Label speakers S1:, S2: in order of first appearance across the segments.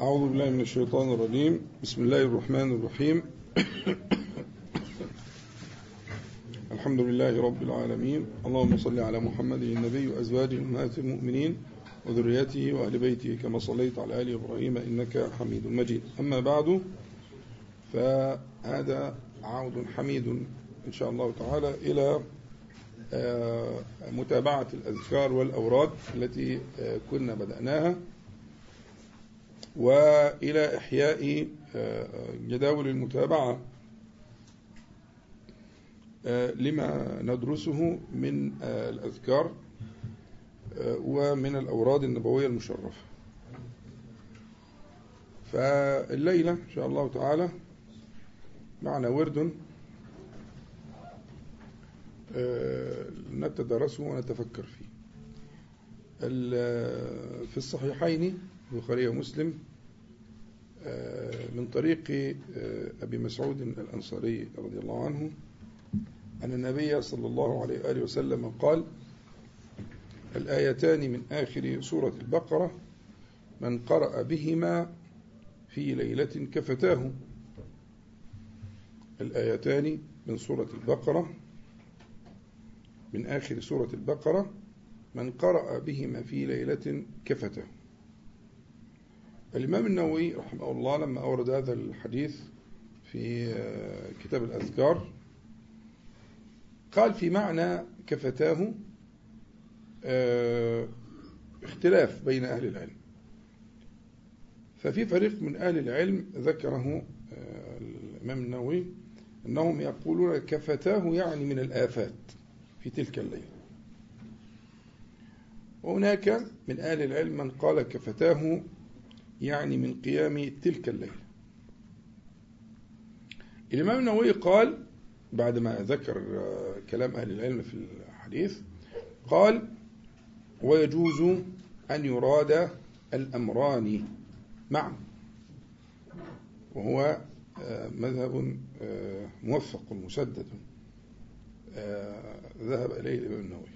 S1: أعوذ بالله من الشيطان الرجيم. بسم الله الرحمن الرحيم. الحمد لله رب العالمين. اللهم صل على محمد النبي وأزواجه أمهات المؤمنين وذريته وأهل بيته كما صليت على آل إبراهيم إنك حميد مجيد. أما بعد فهذا عود حميد إن شاء الله تعالى إلى متابعة الأذكار والأوراد التي كنا بدأناها. وإلى إحياء جداول المتابعة لما ندرسه من الأذكار ومن الأوراد النبوية المشرفة. فالليلة إن شاء الله تعالى معنا ورد نتدرسه ونتفكر فيه. في الصحيحين البخاري ومسلم من طريق أبي مسعود الأنصاري رضي الله عنه أن النبي صلى الله عليه وآله وسلم قال الآيتان من آخر سورة البقرة من قرأ بهما في ليلة كفتاه الآيتان من سورة البقرة من آخر سورة البقرة من قرأ بهما في ليلة كفته الإمام النووي رحمه الله لما أورد هذا الحديث في كتاب الأذكار قال في معنى كفتاه اختلاف بين أهل العلم. ففي فريق من أهل العلم ذكره الإمام النووي أنهم يقولون كفتاه يعني من الآفات في تلك الليلة وهناك من أهل العلم من قال كفتاه يعني من قيام تلك الليلة. الإمام النووي قال بعدما ذكر كلام أهل العلم في الحديث قال ويجوز أن يراد الأمران معا. وهو مذهب موفق مسدد ذهب إليه الإمام النووي.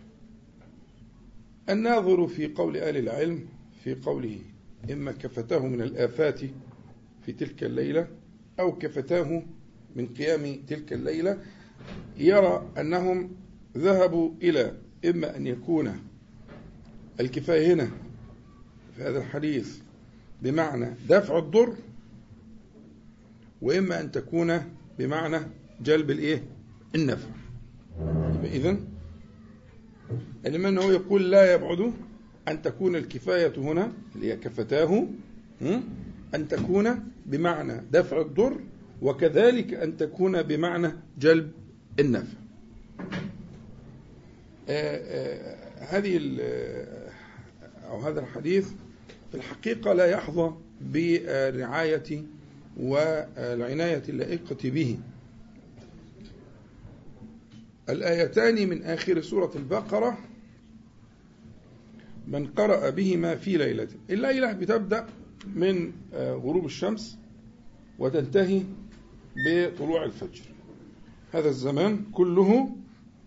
S1: الناظر في قول أهل العلم في قوله إما كفتاه من الآفات في تلك الليلة أو كفتاه من قيام تلك الليلة يرى أنهم ذهبوا إلى إما أن يكون الكفاية هنا في هذا الحديث بمعنى دفع الضر وإما أن تكون بمعنى جلب الإيه؟ النفع. إذن الإمام هو يقول لا يبعد أن تكون الكفاية هنا اللي هي كفتاه أن تكون بمعنى دفع الضر وكذلك أن تكون بمعنى جلب النفع. هذه أو هذا الحديث في الحقيقة لا يحظى بالرعاية والعناية اللائقة به. الآيتان من آخر سورة البقرة من قرأ بهما في ليلة. الليلة بتبدأ من غروب الشمس وتنتهي بطلوع الفجر. هذا الزمان كله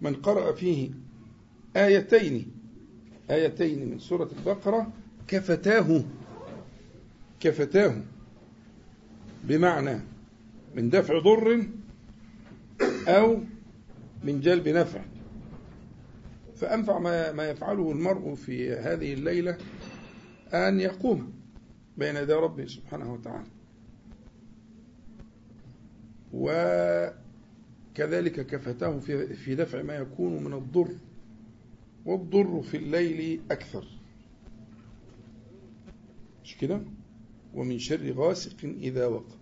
S1: من قرأ فيه آيتين. آيتين من سورة البقرة. كفتاه. كفتاه. بمعنى من دفع ضر أو من جلب نفع. فأنفع ما يفعله المرء في هذه الليلة أن يقوم بين يدي ربه سبحانه وتعالى. وكذلك كفتاه في دفع ما يكون من الضر والضر في الليل أكثر. مش كده؟ ومن شر غاسق إذا وقب.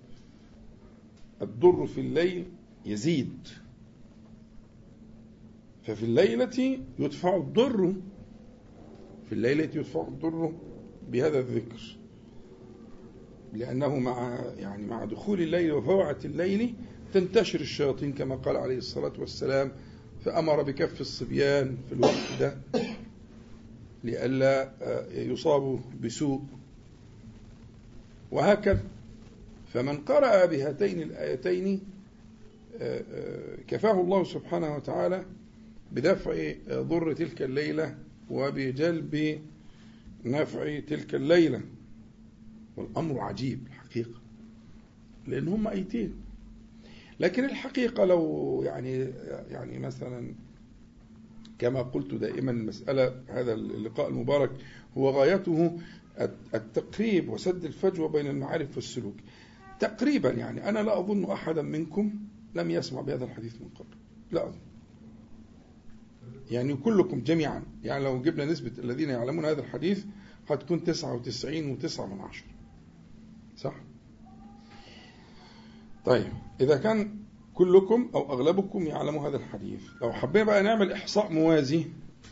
S1: الضر في الليل يزيد. ففي الليلة يدفع الضر. في الليلة يدفع الضر بهذا الذكر. لأنه مع يعني مع دخول الليل وفوعة الليل تنتشر الشياطين كما قال عليه الصلاة والسلام فأمر بكف الصبيان في الوقت ده لئلا يصابوا بسوء. وهكذا فمن قرأ بهاتين الآيتين كفاه الله سبحانه وتعالى بدفع ضر تلك الليلة وبجلب نفع تلك الليلة. والأمر عجيب الحقيقة لأن هم أيتين لكن الحقيقة لو يعني يعني مثلا كما قلت دائما المسألة هذا اللقاء المبارك هو غايته التقريب وسد الفجوة بين المعارف والسلوك. تقريبا يعني أنا لا أظن أحدا منكم لم يسمع بهذا الحديث من قبل. لا أظن. يعني كلكم جميعا. يعني لو جبنا نسبة الذين يعلمون هذا الحديث قد تكون 99 وتسعة من عشرة. صح؟ طيب إذا كان كلكم أو أغلبكم يعلموا هذا الحديث لو حبينا بقى نعمل إحصاء موازي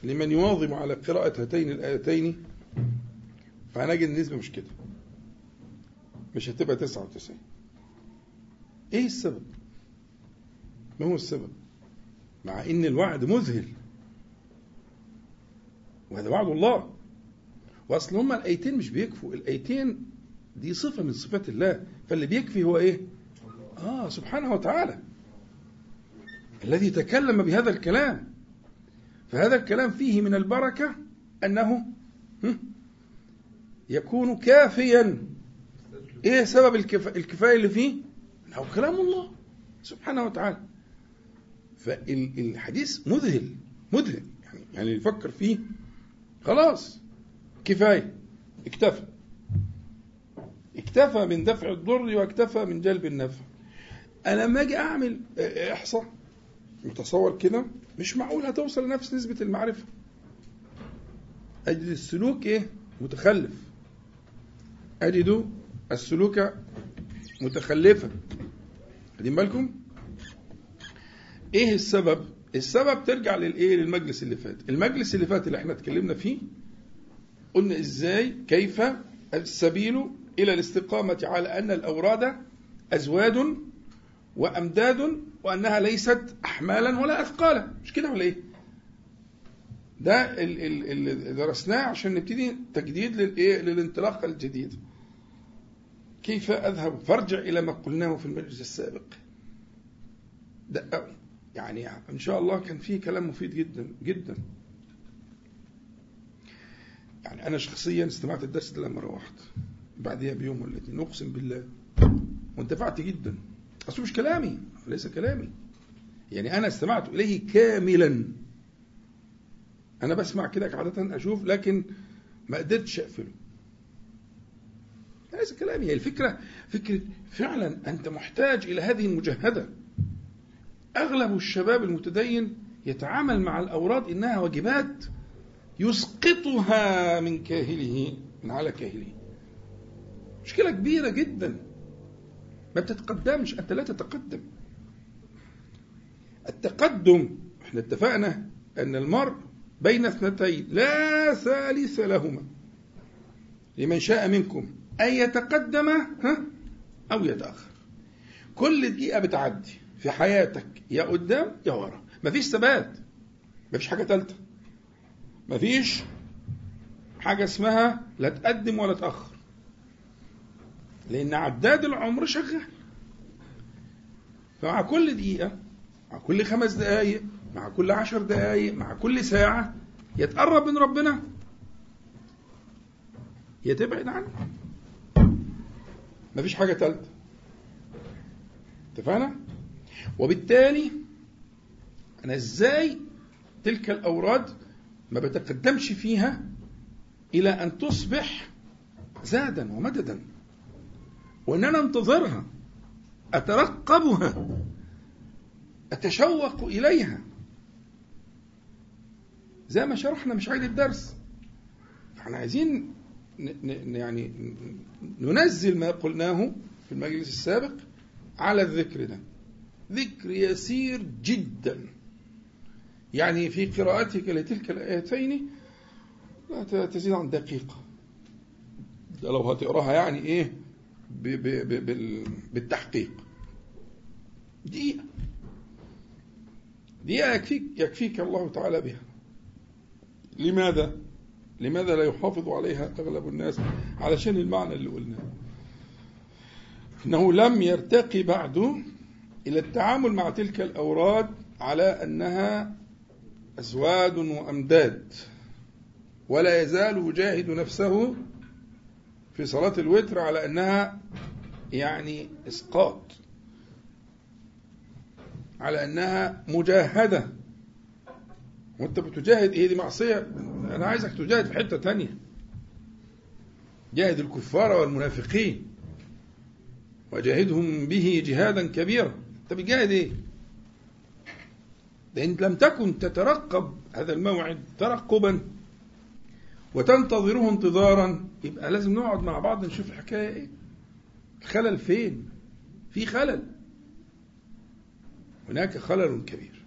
S1: لمن يواظب على قراءة هاتين الآيتين فهنجد النسبة مش كده. مش هتبقى 99 إيه السبب؟ ما هو السبب؟ مع إن الوعد مذهل. وهذا وعد الله. وأصل هما الأيتين مش بيكفوا. الأيتين دي صفة من صفات الله. فاللي بيكفي هو إيه؟ آه سبحانه وتعالى. الذي تكلم بهذا الكلام. فهذا الكلام فيه من البركة أنه يكون كافيا. إيه سبب الكفاية اللي فيه؟ هو كلام الله سبحانه وتعالى. فالحديث مذهل مذهل. يعني يعني يفكر فيه خلاص. كفاية. اكتفى. اكتفى من دفع الضر واكتفى من جلب النفع. أنا لما أجي أعمل إحصاء. متصور كده. مش معقول هتوصل لنفس نسبة المعرفة. أجد السلوك إيه؟ متخلف. أجد السلوك متخلفا خدين بالكم؟ إيه السبب؟ السبب ترجع للإيه؟ للمجلس اللي فات. المجلس اللي فات اللي إحنا اتكلمنا فيه قلنا إزاي كيف السبيل إلى الاستقامة على أن الأوراد أزواد وأمداد وأنها ليست احمالا ولا اثقالا. مش كده ولا إيه؟ ده اللي درسناه عشان نبتدي تجديد للإيه؟ للانطلاقه الجديده كيف أذهب؟ فارجع إلى ما قلناه في المجلس السابق. دققوا يعني إن شاء الله كان فيه كلام مفيد جدا جدا. يعني أنا شخصيا استمعت الدرس ده لما روحت. بعدها بيوم ولا اتنين. أقسم بالله وانتفعت جدا. أصله مش كلامي ليس كلامي. يعني أنا استمعت إليه كاملا. أنا بسمع كده عادة أشوف لكن ما قدرتش أقفله. ليس كلامي. هي الفكرة فكرة فعلا أنت محتاج إلى هذه المجهدة. أغلب الشباب المتدين يتعامل مع الأوراد إنها واجبات يسقطها من كاهله من على كاهله. مشكلة كبيرة جدا. ما بتتقدمش أنت لا تتقدم. التقدم إحنا اتفقنا أن المرء بين اثنتين لا ثالث لهما. لمن شاء منكم أن يتقدم ها أو يتأخر. كل دقيقة بتعدي. في حياتك يا قدام يا ورا. مفيش ثبات مفيش حاجة ثالثة مفيش حاجة اسمها لا تقدم ولا تأخر. لأن عداد العمر شغال. فمع كل دقيقة مع كل خمس دقايق مع كل عشر دقايق مع كل ساعة يتقرب من ربنا. يتبعد عنه. مفيش حاجة ثالثة اتفقنا؟ وبالتالي أنا إزاي تلك الأوراد ما بتقدمش فيها إلى أن تصبح زادا ومددا وأن أنا أنتظرها أترقبها أتشوق إليها. زي ما شرحنا مش عيد الدرس. فإحنا عايزين يعني ننزل ما قلناه في المجلس السابق على الذكر ده. ذكر يسير جدا. يعني في قراءتك لتلك الآيتين لا تزيد عن دقيقة. ده لو هتقراها يعني إيه؟ ب ب ب بالتحقيق. دقيقة. دقيقة يكفيك, يكفيك الله تعالى بها. لماذا؟ لماذا لا يحافظ عليها أغلب الناس؟ علشان المعنى اللي قلناه. إنه لم يرتقي بعد إلى التعامل مع تلك الأوراد على أنها أزواد وأمداد. ولا يزال يجاهد نفسه في صلاة الوتر على أنها يعني إسقاط. على أنها مجاهدة. وأنت بتجاهد إيه دي معصية. أنا عايزك تجاهد في حتة تانية. جاهد الكفار والمنافقين. وجاهدهم به جهادا كبيرا. أنت بتجاهد إيه لأن لم تكن تترقب هذا الموعد ترقبا وتنتظره انتظارا. يبقى لازم نقعد مع بعض نشوف الحكاية إيه؟ الخلل فين؟ في خلل. هناك خلل كبير.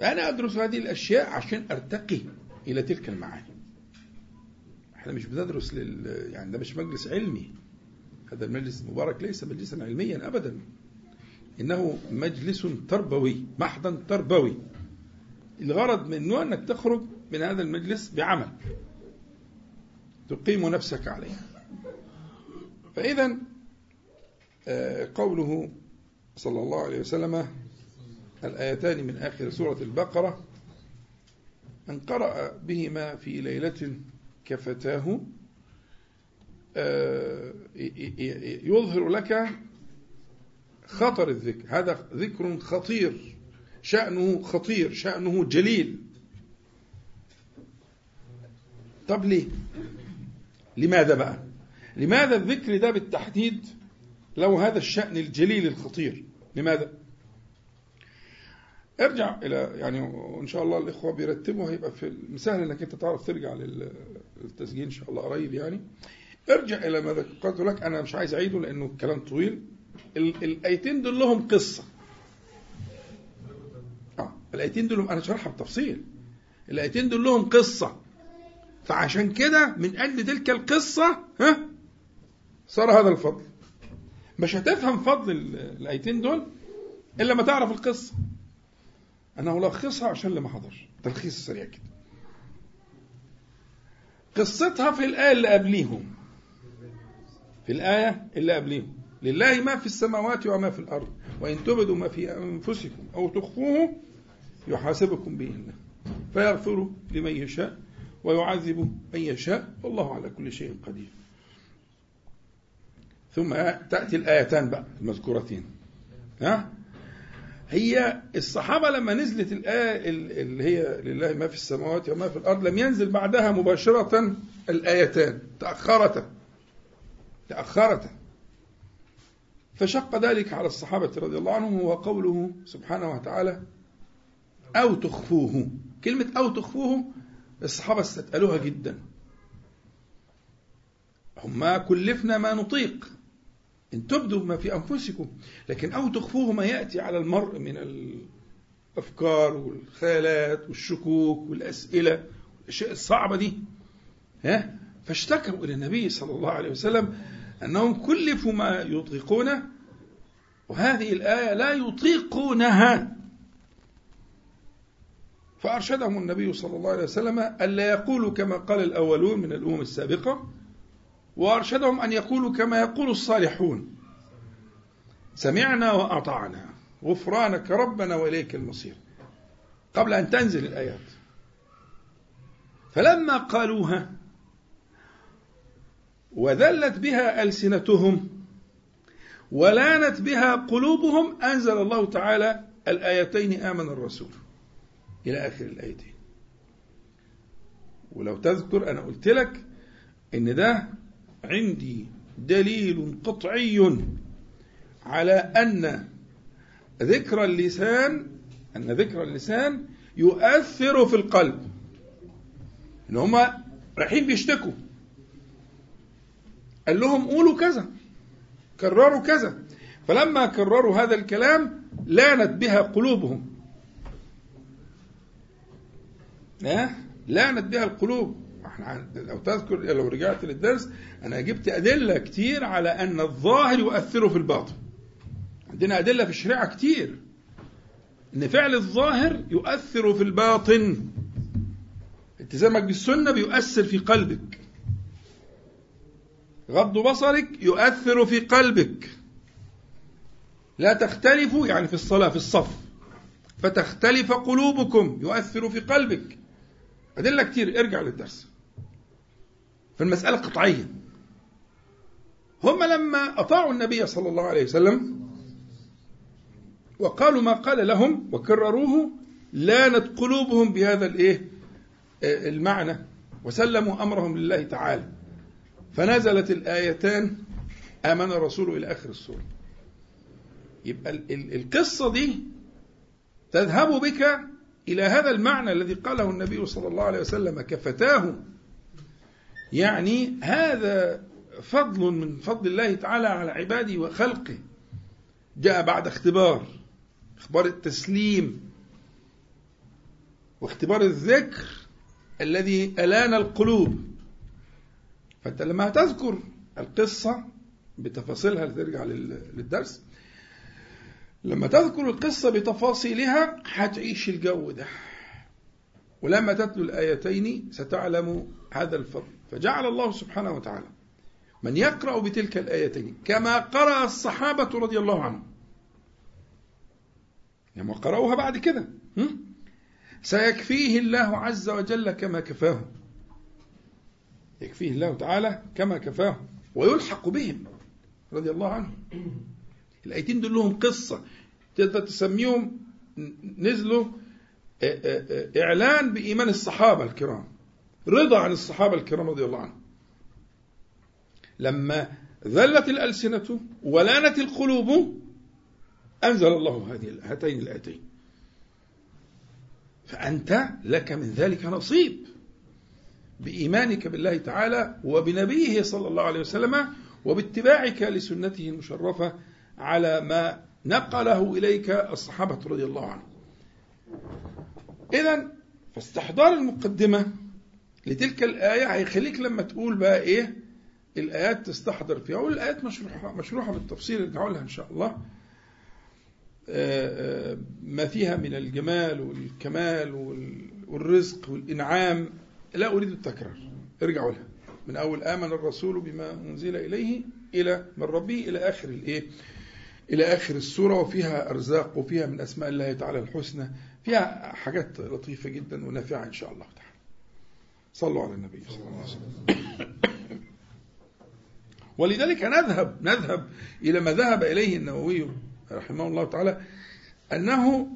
S1: أنا أدرس هذه الأشياء عشان أرتقي إلى تلك المعاني. إحنا مش بندرس لل... يعني ده مش مجلس علمي. هذا المجلس المبارك ليس مجلسا علميا أبدا. إنه مجلس تربوي محضا تربوي. الغرض منه أنك تخرج من هذا المجلس بعمل. تقيم نفسك عليه. فإذا آه، قوله صلى الله عليه وسلم الآيتان من آخر سورة البقرة من قرأ بهما في ليلة كفتاه يظهر لك خطر الذكر. هذا ذكر خطير. شأنه خطير. شأنه جليل. طب ليه؟ لماذا بقى؟ لماذا الذكر ده بالتحديد له هذا الشأن الجليل الخطير؟ لماذا؟ ارجع إلى يعني وان شاء الله الإخوة بيرتبوا هيبقى في سهل إنك أنت تعرف ترجع للتسجيل إن شاء الله قريب يعني. ارجع إلى ما ذكرت لك أنا مش عايز أعيده لأنه الكلام طويل. الأيتين دول لهم قصة. آه الأيتين دول أنا شرحها بتفصيل. الأيتين دول لهم قصة. فعشان كده من أجل تلك القصة ها صار هذا الفضل. مش هتفهم فضل الأيتين دول إلا ما تعرف القصة. أنا هلخصها عشان اللي ما حضرش. تلخيص سريع كده. قصتها في الآية اللي قبليهم. في الآية اللي قبليهم لله ما في السماوات وما في الأرض. وإن تبدوا ما في أنفسكم أو تخفوه يحاسبكم به الله. فيغفر لمن يشاء ويعذب من يشاء. والله على كل شيء قدير. ثم تأتي الآيتان بقى المذكورتين. ها؟ هي الصحابة لما نزلت الآية اللي هي لله ما في السماوات وما في الأرض لم ينزل بعدها مباشرة الآيتان تأخرتا. تأخرتا فشق ذلك على الصحابة رضي الله عنهم هو قوله سبحانه وتعالى أو تخفوه. كلمة أو تخفوه الصحابة استثقلوها جدا. هم كلفنا ما نطيق. إن تبدوا ما في أنفسكم. لكن أو تخفوه ما يأتي على المرء من الأفكار والخيالات والشكوك والأسئلة الأشياء الصعبة دي. ها؟ فاشتكوا إلى النبي صلى الله عليه وسلم أنهم كلفوا ما يطيقونه وهذه الآية لا يطيقونها. فأرشدهم النبي صلى الله عليه وسلم ألا يقولوا كما قال الأولون من الأمم السابقة وأرشدهم أن يقولوا كما يقول الصالحون. سمعنا وأطعنا غفرانك ربنا وإليك المصير. قبل أن تنزل الآيات. فلما قالوها وذلت بها ألسنتهم ولانت بها قلوبهم. أنزل الله تعالى الآيتين آمن الرسول إلى آخر الآيتين. ولو تذكر أنا قلت لك إن ده عندي دليل قطعي على أن ذكر اللسان أن ذكر اللسان يؤثر في القلب. إن هما رايحين بيشتكوا. قال لهم قولوا كذا. كرروا كذا. فلما كرروا هذا الكلام لانت بها قلوبهم. لانت بها القلوب. إحنا لو تذكر لو رجعت للدرس أنا جبت أدلة كتير على أن الظاهر يؤثر في الباطن. عندنا أدلة في الشريعة كتير. إن فعل الظاهر يؤثر في الباطن. التزامك بالسنة بيؤثر في قلبك. غض بصرك يؤثر في قلبك. لا تختلفوا يعني في الصلاة في الصف. فتختلف قلوبكم يؤثر في قلبك. أدلة كتير ارجع للدرس. فالمسألة قطعية. هم لما أطاعوا النبي صلى الله عليه وسلم وقالوا ما قال لهم وكرروه لانت قلوبهم بهذا الإيه؟ المعنى. وسلموا أمرهم لله تعالى. فنزلت الآيتان آمن الرسول إلى آخر السورة. يبقى القصة دي تذهب بك إلى هذا المعنى الذي قاله النبي صلى الله عليه وسلم كفتاه. يعني هذا فضل من فضل الله تعالى على عباده وخلقه. جاء بعد اختبار اختبار التسليم واختبار الذكر الذي ألان القلوب. فأنت لما تذكر القصة بتفاصيلها ترجع للدرس لما تذكر القصة بتفاصيلها هتعيش الجو ده. ولما تتلو الآيتين ستعلم هذا الفضل. فجعل الله سبحانه وتعالى من يقرأ بتلك الآيتين كما قرأ الصحابة رضي الله عنهم. لما قرأوها بعد كده سيكفيه الله عز وجل كما كفاه يكفيه الله تعالى كما كفاه ويلحق بهم رضي الله عنهم. الآيتين دول لهم قصة. تقدر تسميهم نزلوا إعلان بإيمان الصحابة الكرام رضا عن الصحابة الكرام رضي الله عنهم. لما ذلت الألسنة ولانت القلوب أنزل الله هذه هاتين الآيتين. فأنت لك من ذلك نصيب. بإيمانك بالله تعالى وبنبيه صلى الله عليه وسلم وباتباعك لسنته المشرفة على ما نقله إليك الصحابة رضي الله عنهم. إذا فاستحضار المقدمة لتلك الآية هيخليك لما تقول بقى إيه؟ الآيات تستحضر فيها. أقول الآيات مشروحة, مشروحة بالتفصيل لها إن شاء الله. ما فيها من الجمال والكمال والرزق والإنعام. لا أريد التكرار. ارجعوا لها. من أول آمن الرسول بما أنزل إليه إلى من ربه إلى آخر الإيه إلى آخر السورة وفيها أرزاق وفيها من أسماء الله تعالى الحسنى. فيها حاجات لطيفة جدا ونافعة إن شاء الله تعالى. صلوا على النبي صلى الله عليه وسلم. ولذلك نذهب نذهب إلى ما ذهب إليه النووي رحمه الله تعالى أنه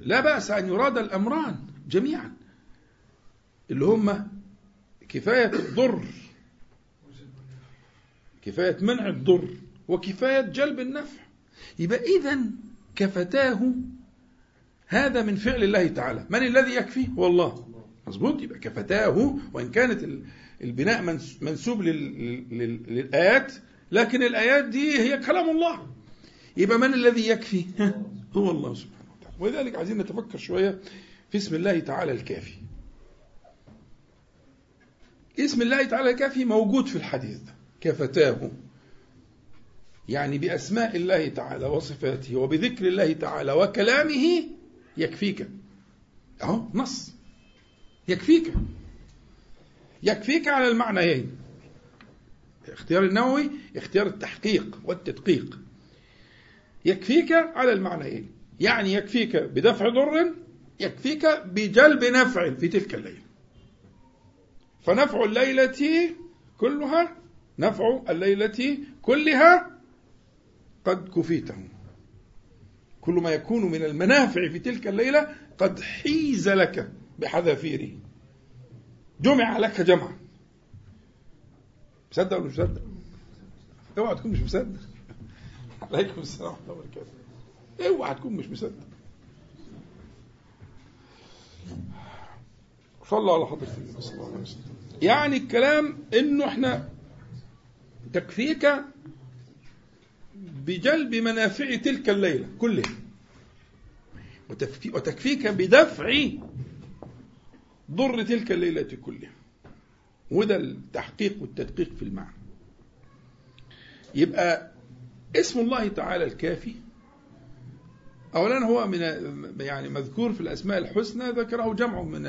S1: لا بأس أن يراد الأمران جميعا. اللي هم كفاية الضر. كفاية منع الضر وكفاية جلب النفع. يبقى إذا كفتاه هذا من فعل الله تعالى. من الذي يكفي؟ هو الله. مظبوط. يبقى كفتاه وإن كانت البناء منسوب للآيات لكن الآيات دي هي كلام الله. يبقى من الذي يكفي؟ هو الله سبحانه وتعالى. ولذلك عايزين نتفكر شوية في اسم الله تعالى الكافي. اسم الله تعالى الكافي موجود في الحديث كفتاه. يعني بأسماء الله تعالى وصفاته وبذكر الله تعالى وكلامه يكفيك. أهو نص. يكفيك. يكفيك على المعنيين. اختيار النووي اختيار التحقيق والتدقيق. يكفيك على المعنيين. يعني يكفيك بدفع ضر يكفيك بجلب نفع في تلك الليلة. فنفع الليلة كلها نفع الليلة كلها قد كفيته. كل ما يكون من المنافع في تلك الليلة قد حيز لك بحذافيره. جمع لك جمعا مصدق ولا مش مصدق؟ اوعى تكون مش مصدق. عليكم السلام ورحمة الله وبركاته. اوعى تكون مش مصدق. صلى على حضرة النبي صلى الله عليه وسلم. يعني الكلام إنه إحنا تكفيك بجلب منافع تلك الليلة كلها. وتكفيك بدفع ضر تلك الليلة كلها. وده التحقيق والتدقيق في المعنى. يبقى اسم الله تعالى الكافي. اولا هو من يعني مذكور في الأسماء الحسنى ذكره جمع من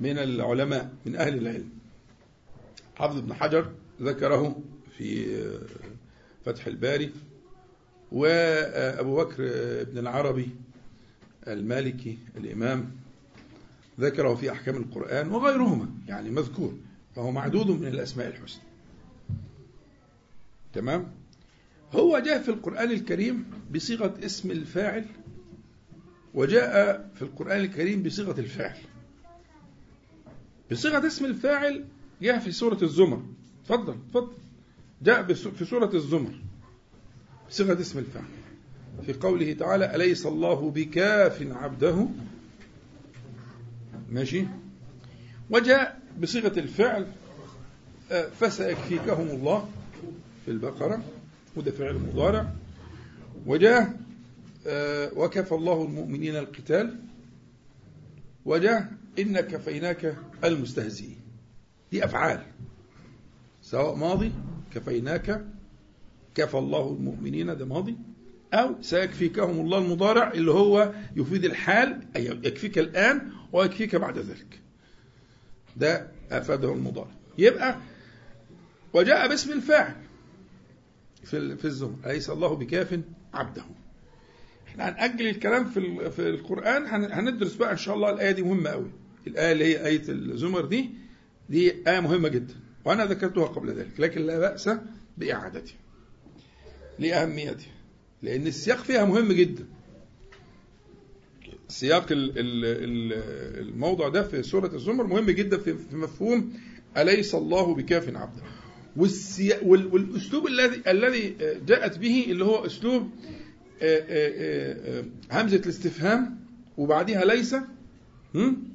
S1: من العلماء من أهل العلم. حافظ ابن حجر ذكره في فتح الباري وأبو بكر بن العربي المالكي الإمام ذكره في أحكام القرآن وغيرهما يعني مذكور فهو معدود من الأسماء الحسنى. تمام؟ هو جاء في القرآن الكريم بصيغة اسم الفاعل وجاء في القرآن الكريم بصيغة الفعل. بصيغة اسم الفاعل جاء في سورة الزمر. تفضل تفضل. جاء في سورة الزمر. بصيغة اسم الفاعل. في قوله تعالى أليس الله بكاف عبده؟ ماشي. وجاء بصيغة الفعل فسيكفيكهم الله في البقرة. وده فعل مضارع. وجاء وكفى الله المؤمنين القتال. وجاء إن كفيناك المستهزئين دي أفعال. سواء ماضي كفيناك كفى الله المؤمنين ده ماضي. أو سيكفيكهم الله المضارع اللي هو يفيد الحال أي يكفيك الآن ويكفيك بعد ذلك. ده أفاده المضارع. يبقى وجاء باسم الفاعل في في الزمر. أليس الله بكاف عبده؟ إحنا هنأجل الكلام في في القرآن هندرس بقى إن شاء الله الآية دي مهمة قوي الآية اللي هي آية الزمر دي دي آية مهمة جدا وأنا ذكرتها قبل ذلك لكن لا بأس بإعادتها لأهميتها لأن السياق فيها مهم جدا. سياق الموضع ده في سورة الزمر مهم جدا في مفهوم أليس الله بكاف عبده؟ والأسلوب الذي الذي جاءت به اللي هو أسلوب همزة الاستفهام وبعدها ليس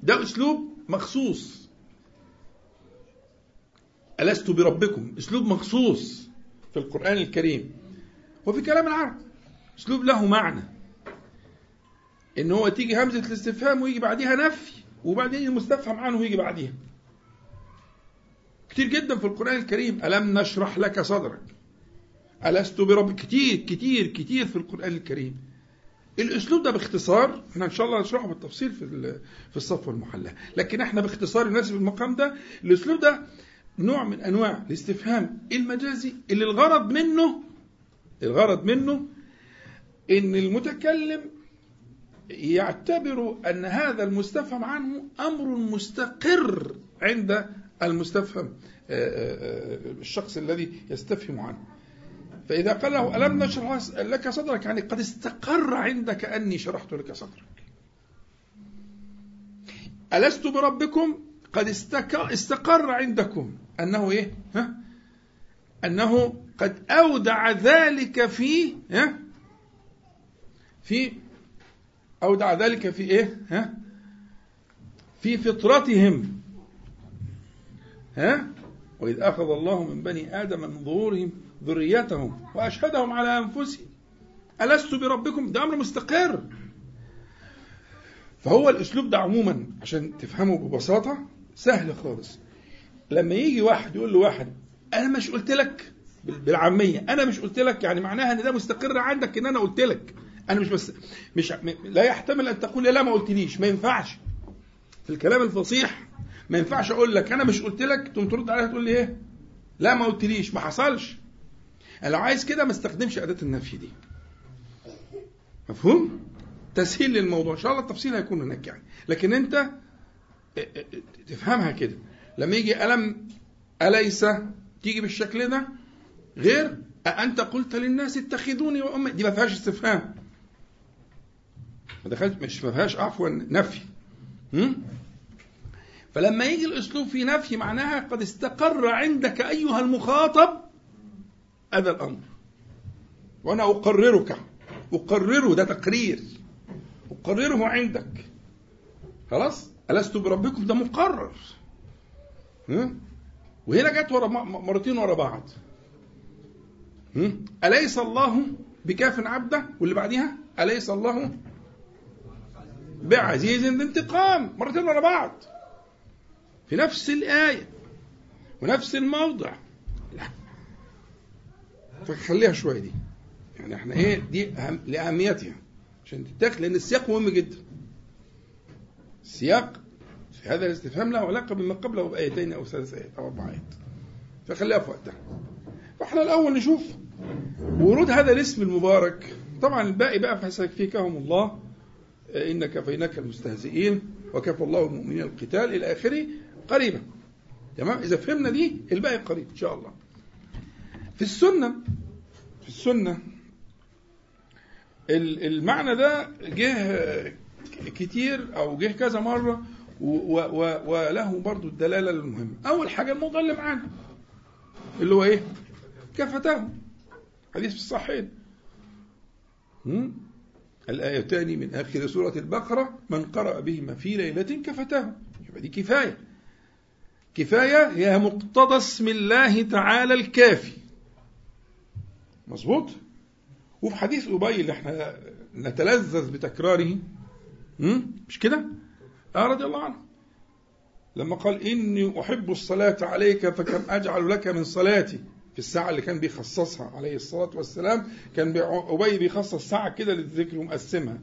S1: ده أسلوب مخصوص. ألست بربكم؟ أسلوب مخصوص في القرآن الكريم. وفي كلام العرب أسلوب له معنى. إن هو تيجي همزة الاستفهام ويجي بعدها نفي وبعدين المستفهم عنه ويجي بعديها. كتير جدا في القرآن الكريم ألم نشرح لك صدرك؟ ألست برب؟ كتير كتير كتير في القرآن الكريم. الأسلوب ده باختصار إحنا إن شاء الله هنشرحه بالتفصيل في في الصف والمحلى لكن إحنا باختصار يناسب المقام ده الأسلوب ده نوع من أنواع الاستفهام المجازي اللي الغرض منه الغرض منه إن المتكلم يعتبر أن هذا المستفهم عنه أمر مستقر عند المستفهم آه، آه، آه، الشخص الذي يستفهم عنه. فإذا قال له ألم نشرح لك صدرك؟ يعني قد استقر عندك أني شرحت لك صدرك. ألست بربكم؟ قد استقر عندكم. أنه إيه؟ ها؟ أنه قد أودع ذلك في ها؟ في أودع ذلك في إيه؟ ها؟ في فطرتهم. ها؟ وإذ أخذ الله من بني آدم من ظهورهم ذريتهم وأشهدهم على أنفسهم. ألست بربكم؟ ده أمر مستقر. فهو الأسلوب ده عموما عشان تفهمه ببساطة سهل خالص. لما يجي واحد يقول له واحد أنا مش قلت لك بالعامية أنا مش قلت لك يعني معناها إن ده مستقر عندك إن أنا قلت لك. أنا مش بس مش لا يحتمل أن تقول لا ما قلتليش. ما ينفعش. في الكلام الفصيح ما ينفعش أقول لك أنا مش قلت لك تقوم ترد عليها تقول لي إيه؟ لا ما قلتليش. ما حصلش. لو عايز كده ما استخدمش أداة النفي دي. مفهوم؟ تسهيل للموضوع. إن شاء الله التفصيل هيكون هناك يعني. لكن أنت تفهمها كده. لما يجي ألم أليس؟ تيجي بالشكل ده. غير أنت قلت للناس اتخذوني وأمي دي ما فيهاش استفهام. ما دخلت مش ما فيهاش عفوا نفي. فلما يجي الأسلوب في نفي معناها قد استقر عندك أيها المخاطب هذا الأمر. وأنا أقررك أقرره ده تقرير. أقرره عندك. خلاص؟ ألست بربكم؟ ده مقرر. وهنا جت ورا مرتين ورا بعض. أليس الله بكاف عبده؟ واللي بعديها؟ أليس الله بعزيز انتقام؟ مرتين ورا بعض. في نفس الآية ونفس الموضع. فخليها شوية دي. يعني إحنا إيه دي أهم لأهميتها. عشان تتاخد لأن السياق مهم جدا. السياق في هذا الاستفهام له علاقة بما قبله بآيتين أو ثلاث آيات أو أربع آيات. فخليها في وقتها. فاحنا الأول نشوف ورود هذا الاسم المبارك. طبعا الباقي بقى فسيكفيكهم الله. إنك فينك المستهزئين وكفى الله المؤمنين القتال إلى آخره قريبا. تمام؟ إذا فهمنا دي الباقي قريب إن شاء الله. في السنة في السنة. المعنى ده جه كتير أو جه كذا مرة وله برضو الدلالة المهمة. أول حاجة الموضوع اللي معانا اللي هو إيه؟ كفتاه. حديث في الصحيحين الآيتان من آخر سورة البقرة من قرأ بهما في ليلة كفتاه. يبقى دي كفاية. كفاية هي مقتضى اسم الله تعالى الكافي. مظبوط؟ وفي حديث أبي اللي إحنا نتلذذ بتكراره مش كده؟ آه رضي الله عنه لما قال إني أحب الصلاة عليك فكم أجعل لك من صلاتي. في الساعة اللي كان بيخصصها عليه الصلاة والسلام كان أبي بيخصص ساعة كده للذكر ومقسمها.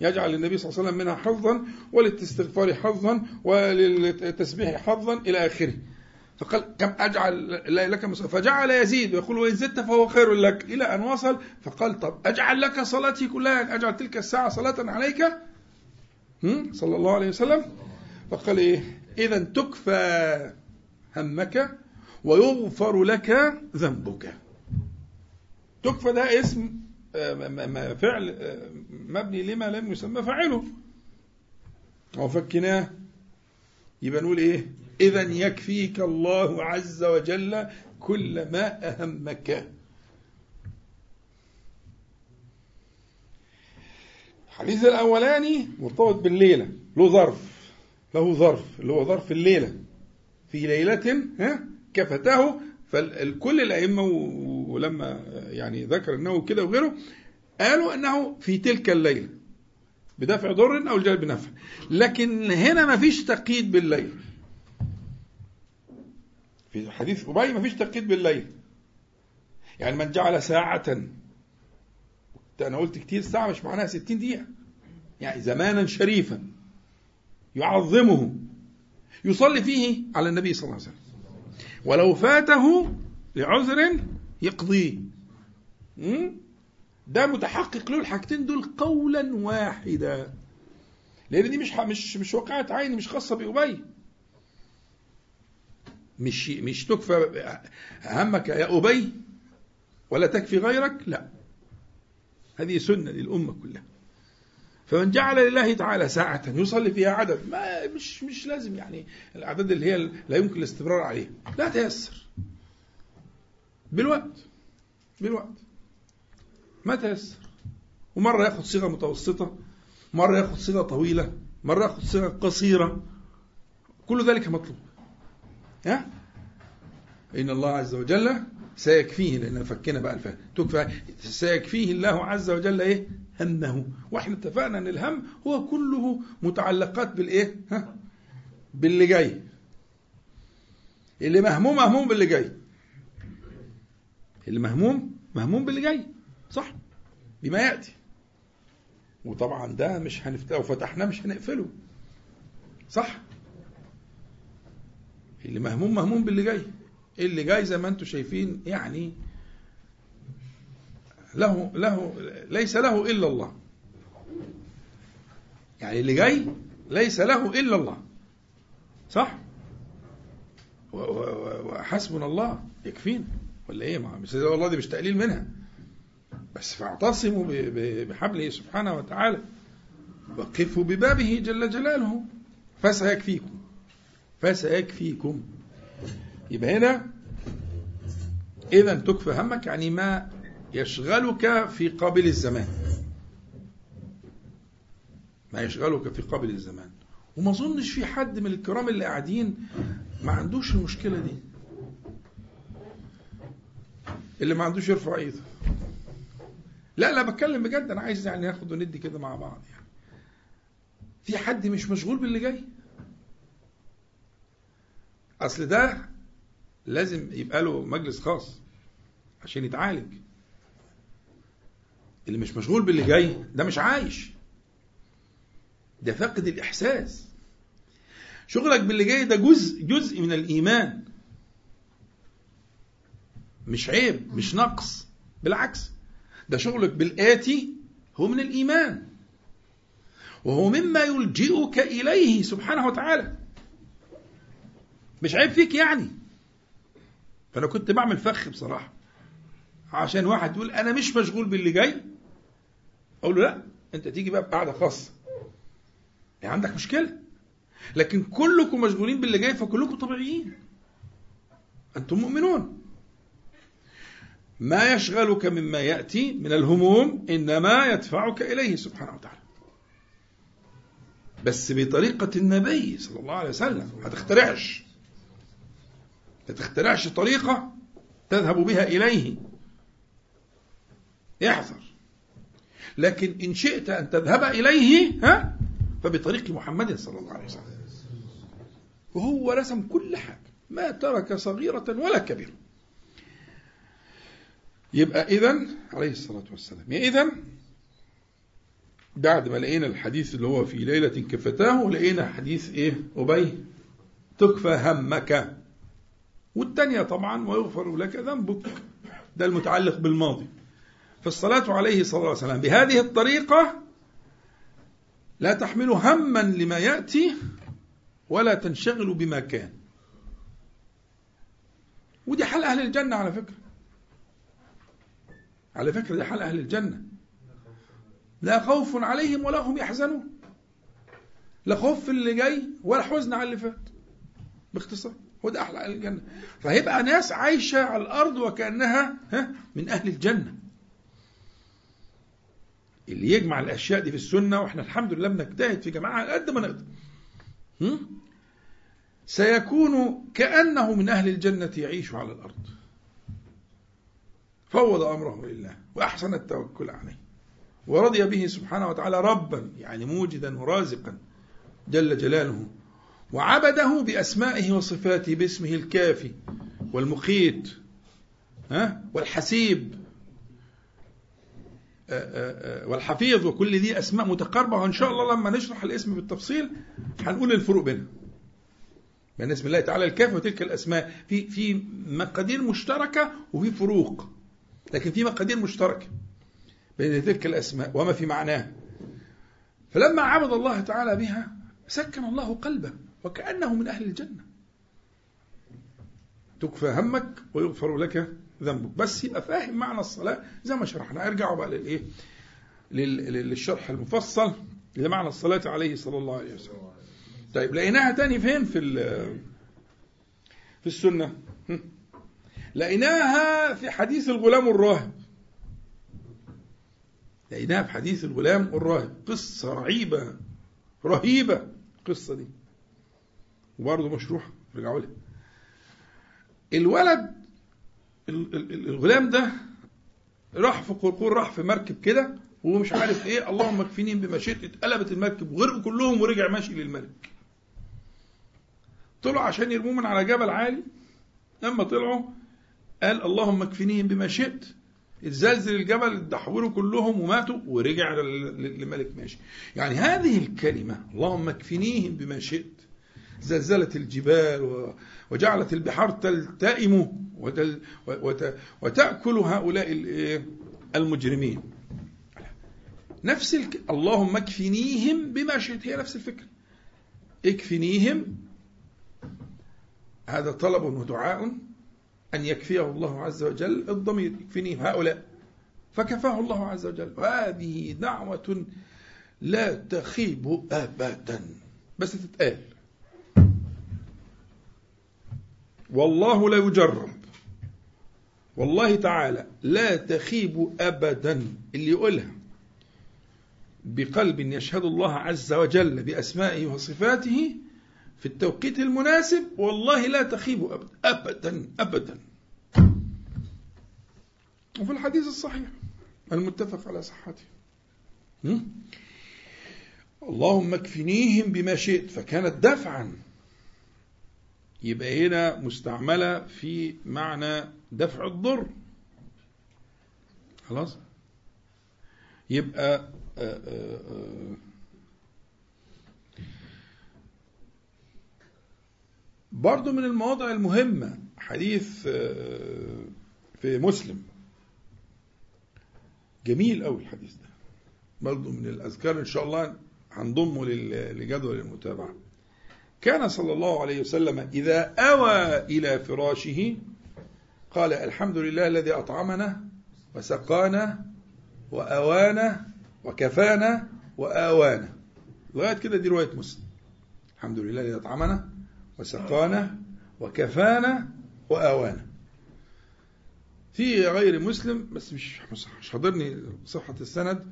S1: يجعل للنبي صلى الله عليه وسلم منها حظا وللاستغفار حظا وللتسبيح حظا إلى آخره. فقال كم أجعل لك فجعل يزيد ويقول وإن زدت فهو خير لك. إلى أن وصل فقال طب أجعل لك صلاتي كلها أن أجعل تلك الساعة صلاة عليك؟ صلى الله عليه وسلم. فقال إيه؟ إذا تكفى همك ويغفر لك ذنبك. تكفى ده اسم آه، فعل آه، مبني لما لم يسمى فاعله. وفكناه يبقى نقول إيه؟ اذا يكفيك الله عز وجل كل ما أهمك. الحديث الأولاني مرتبط بالليلة له ظرف له ظرف اللي هو ظرف الليلة. في ليلة ها كفته فالكل الأئمة ولما يعني ذكر أنه كده وغيره قالوا أنه في تلك الليلة بدفع ضر أو جلب نفع. لكن هنا ما فيش تقييد بالليل. في حديث أبي ما فيش تقييد بالليل. يعني من جعل ساعة أنا قلت كتير ساعة مش معناها ستين دقيقة. يعني زمانا شريفا. يعظمه. يصلي فيه على النبي صلى الله عليه وسلم. ولو فاته لعذر يقضيه. ده متحقق له الحاجتين دول قولا واحدا. لأن دي مش مش مش واقعة عين مش خاصة بأبي. مش مش تكفى همك يا أبي ولا تكفي غيرك؟ لا. هذه سنة للأمة كلها. فمن جعل لله تعالى ساعة يصلي فيها عدد ما مش مش لازم يعني الأعداد اللي هي لا يمكن الاستمرار عليها. لا تيسر. بالوقت. بالوقت. ما تيسر. ومرة ياخد صيغة متوسطة مرة ياخد صيغة طويلة مرة ياخد صيغة قصيرة. كل ذلك مطلوب. ها؟ إن الله عز وجل سيكفيه لأن فكنا بقى الفهم. تكفى. سيكفيه الله عز وجل إيه؟ همه. وإحنا اتفقنا إن الهم هو كله متعلقات بالإيه؟ ها؟ باللي جاي. اللي مهموم مهموم باللي جاي. اللي مهموم مهموم باللي جاي. صح؟ بما يأتي. وطبعا ده مش هنفتحه لو فتحناه مش هنقفله. صح؟ اللي مهموم مهموم باللي جاي. اللي جاي زي ما أنتم شايفين يعني له له ليس له إلا الله. يعني اللي جاي ليس له إلا الله. صح؟ وحسبنا الله. يكفينا. ولا إيه؟ ما مش والله دي مش تقليل منها. بس فاعتصموا بحبله سبحانه وتعالى. وقفوا ببابه جل جلاله. فسيكفيكم. فسيكفيكم يبقى هنا إذا تكفى همك يعني ما يشغلك في قابل الزمان. ما يشغلك في قابل الزمان. وما أظنش في حد من الكرام اللي قاعدين ما عندوش المشكلة دي. اللي ما عندوش يرفع إيده. لا لا بتكلم بجد. أنا عايز يعني ناخد وندي كده مع بعض يعني. في حد مش مشغول باللي جاي؟ أصل ده لازم يبقى له مجلس خاص عشان يتعالج. اللي مش مشغول باللي جاي ده مش عايش. ده فاقد الإحساس. شغلك باللي جاي ده جزء جزء من الإيمان. مش عيب مش نقص. بالعكس ده شغلك بالآتي هو من الإيمان. وهو مما يلجئك إليه سبحانه وتعالى. مش عيب فيك يعني. فأنا كنت بعمل فخ بصراحة. عشان واحد يقول أنا مش مشغول باللي جاي أقول له لا أنت تيجي بقى بقعدة خاصة. يعني عندك مشكلة؟ لكن كلكم مشغولين باللي جاي فكلكم طبيعيين. أنتم مؤمنون. ما يشغلك مما يأتي من الهموم إنما يدفعك إليه سبحانه وتعالى. بس بطريقة النبي صلى الله عليه وسلم ما تخترعش. ما تخترعش طريقة تذهب بها إليه. احذر. لكن إن شئت أن تذهب إليه ها فبطريق محمد صلى الله عليه وسلم. وهو رسم كل حاجة. ما ترك صغيرة ولا كبيرة. يبقى إذا عليه الصلاة والسلام. إذا بعد ما لقينا الحديث اللي هو في ليلة كفتاه لقينا حديث إيه؟ أبي تكفى همك. والثانية طبعا ويغفر لك ذنبك. ده المتعلق بالماضي. فالصلاة عليه صلى الله عليه وسلم بهذه الطريقة لا تحمل هما لما يأتي ولا تنشغل بما كان. ودي حال أهل الجنة على فكرة. على فكرة دي حال أهل الجنة. لا خوف عليهم ولا هم يحزنون. لا خوف في اللي جاي ولا حزن على اللي فات. باختصار. هو ده أحلى أهل الجنة. فهيبقى ناس عايشة على الأرض وكأنها ها من أهل الجنة. اللي يجمع الأشياء دي في السنة وإحنا الحمد لله بنجتهد في جماعة قد ما نقدر. سيكون كأنه من أهل الجنة يعيش على الأرض. فوض أمره لله وأحسن التوكل عليه. ورضي به سبحانه وتعالى ربا يعني موجدا ورازقا جل جلاله. وعبده بأسمائه وصفاته باسمه الكافي والمقيت ها والحسيب والحفيظ وكل دي أسماء متقاربة. وإن شاء الله لما نشرح الاسم بالتفصيل هنقول الفروق بينها بين اسم الله تعالى الكافي وتلك الأسماء. في في مقادير مشتركة وفي فروق لكن في مقادير مشتركة بين تلك الأسماء وما في معناها فلما عبد الله تعالى بها سكن الله قلبه. وكأنه من أهل الجنة. تكفى همك ويغفر لك ذنبك. بس يبقى فاهم معنى الصلاة زي ما شرحنا. ارجعوا بقى للإيه؟ للشرح المفصل لمعنى الصلاة عليه صلى الله عليه وسلم. طيب لقيناها تاني فين في في السنة؟ لقيناها في حديث الغلام الراهب. لقيناها في حديث الغلام الراهب. قصة رهيبة رهيبة القصة دي. وبرضه مشروحة رجعوا لها الولد الغلام ده راح في قرقور راح في مركب كده ومش عارف إيه اللهم اكفيني بما شئت اتقلبت المركب وغرقوا كلهم ورجع ماشي للملك طلعوا عشان يرموه من على جبل عالي. لما طلعوا قال اللهم اكفنيهم بما شئت اتزلزل الجبل اتدحوروا كلهم وماتوا ورجع للملك ماشي. يعني هذه الكلمة اللهم اكفنيهم بما شئت زلزلت الجبال وجعلت البحار تلتئم وتأكل هؤلاء المجرمين. نفس الك... اللهم اكفنيهم بما شئت. هي نفس الفكرة اكفنيهم. هذا طلب ودعاء أن يكفيه الله عز وجل الضمير. يكفنيهم هؤلاء. فكفاه الله عز وجل. وهذه دعوة لا تخيب أبدا. بس تتقال. والله لا يجرب والله تعالى لا تخيب أبدا. اللي يقولها بقلب يشهد الله عز وجل بأسمائه وصفاته في التوقيت المناسب والله لا تخيب أبدا. أبدا أبدا. وفي الحديث الصحيح المتفق على صحته. اللهم اكفنيهم بما شئت فكانت دفعا. يبقى هنا مستعملة في معنى دفع الضر. خلاص؟ يبقى آآ آآ برضو من المواضع المهمة حديث في مسلم. جميل قوي الحديث ده. برضو من الأذكار إن شاء الله هنضمه لجدول المتابعة. كان صلى الله عليه وسلم إذا أوى إلى فراشه قال الحمد لله الذي أطعمنا وسقانا وأوانا وكفانا وآوانا. لغاية كده دي رواية مسلم. الحمد لله الذي أطعمنا وسقانا وكفانا وآوانا. في غير مسلم بس مش مش حاضرني صحة السند.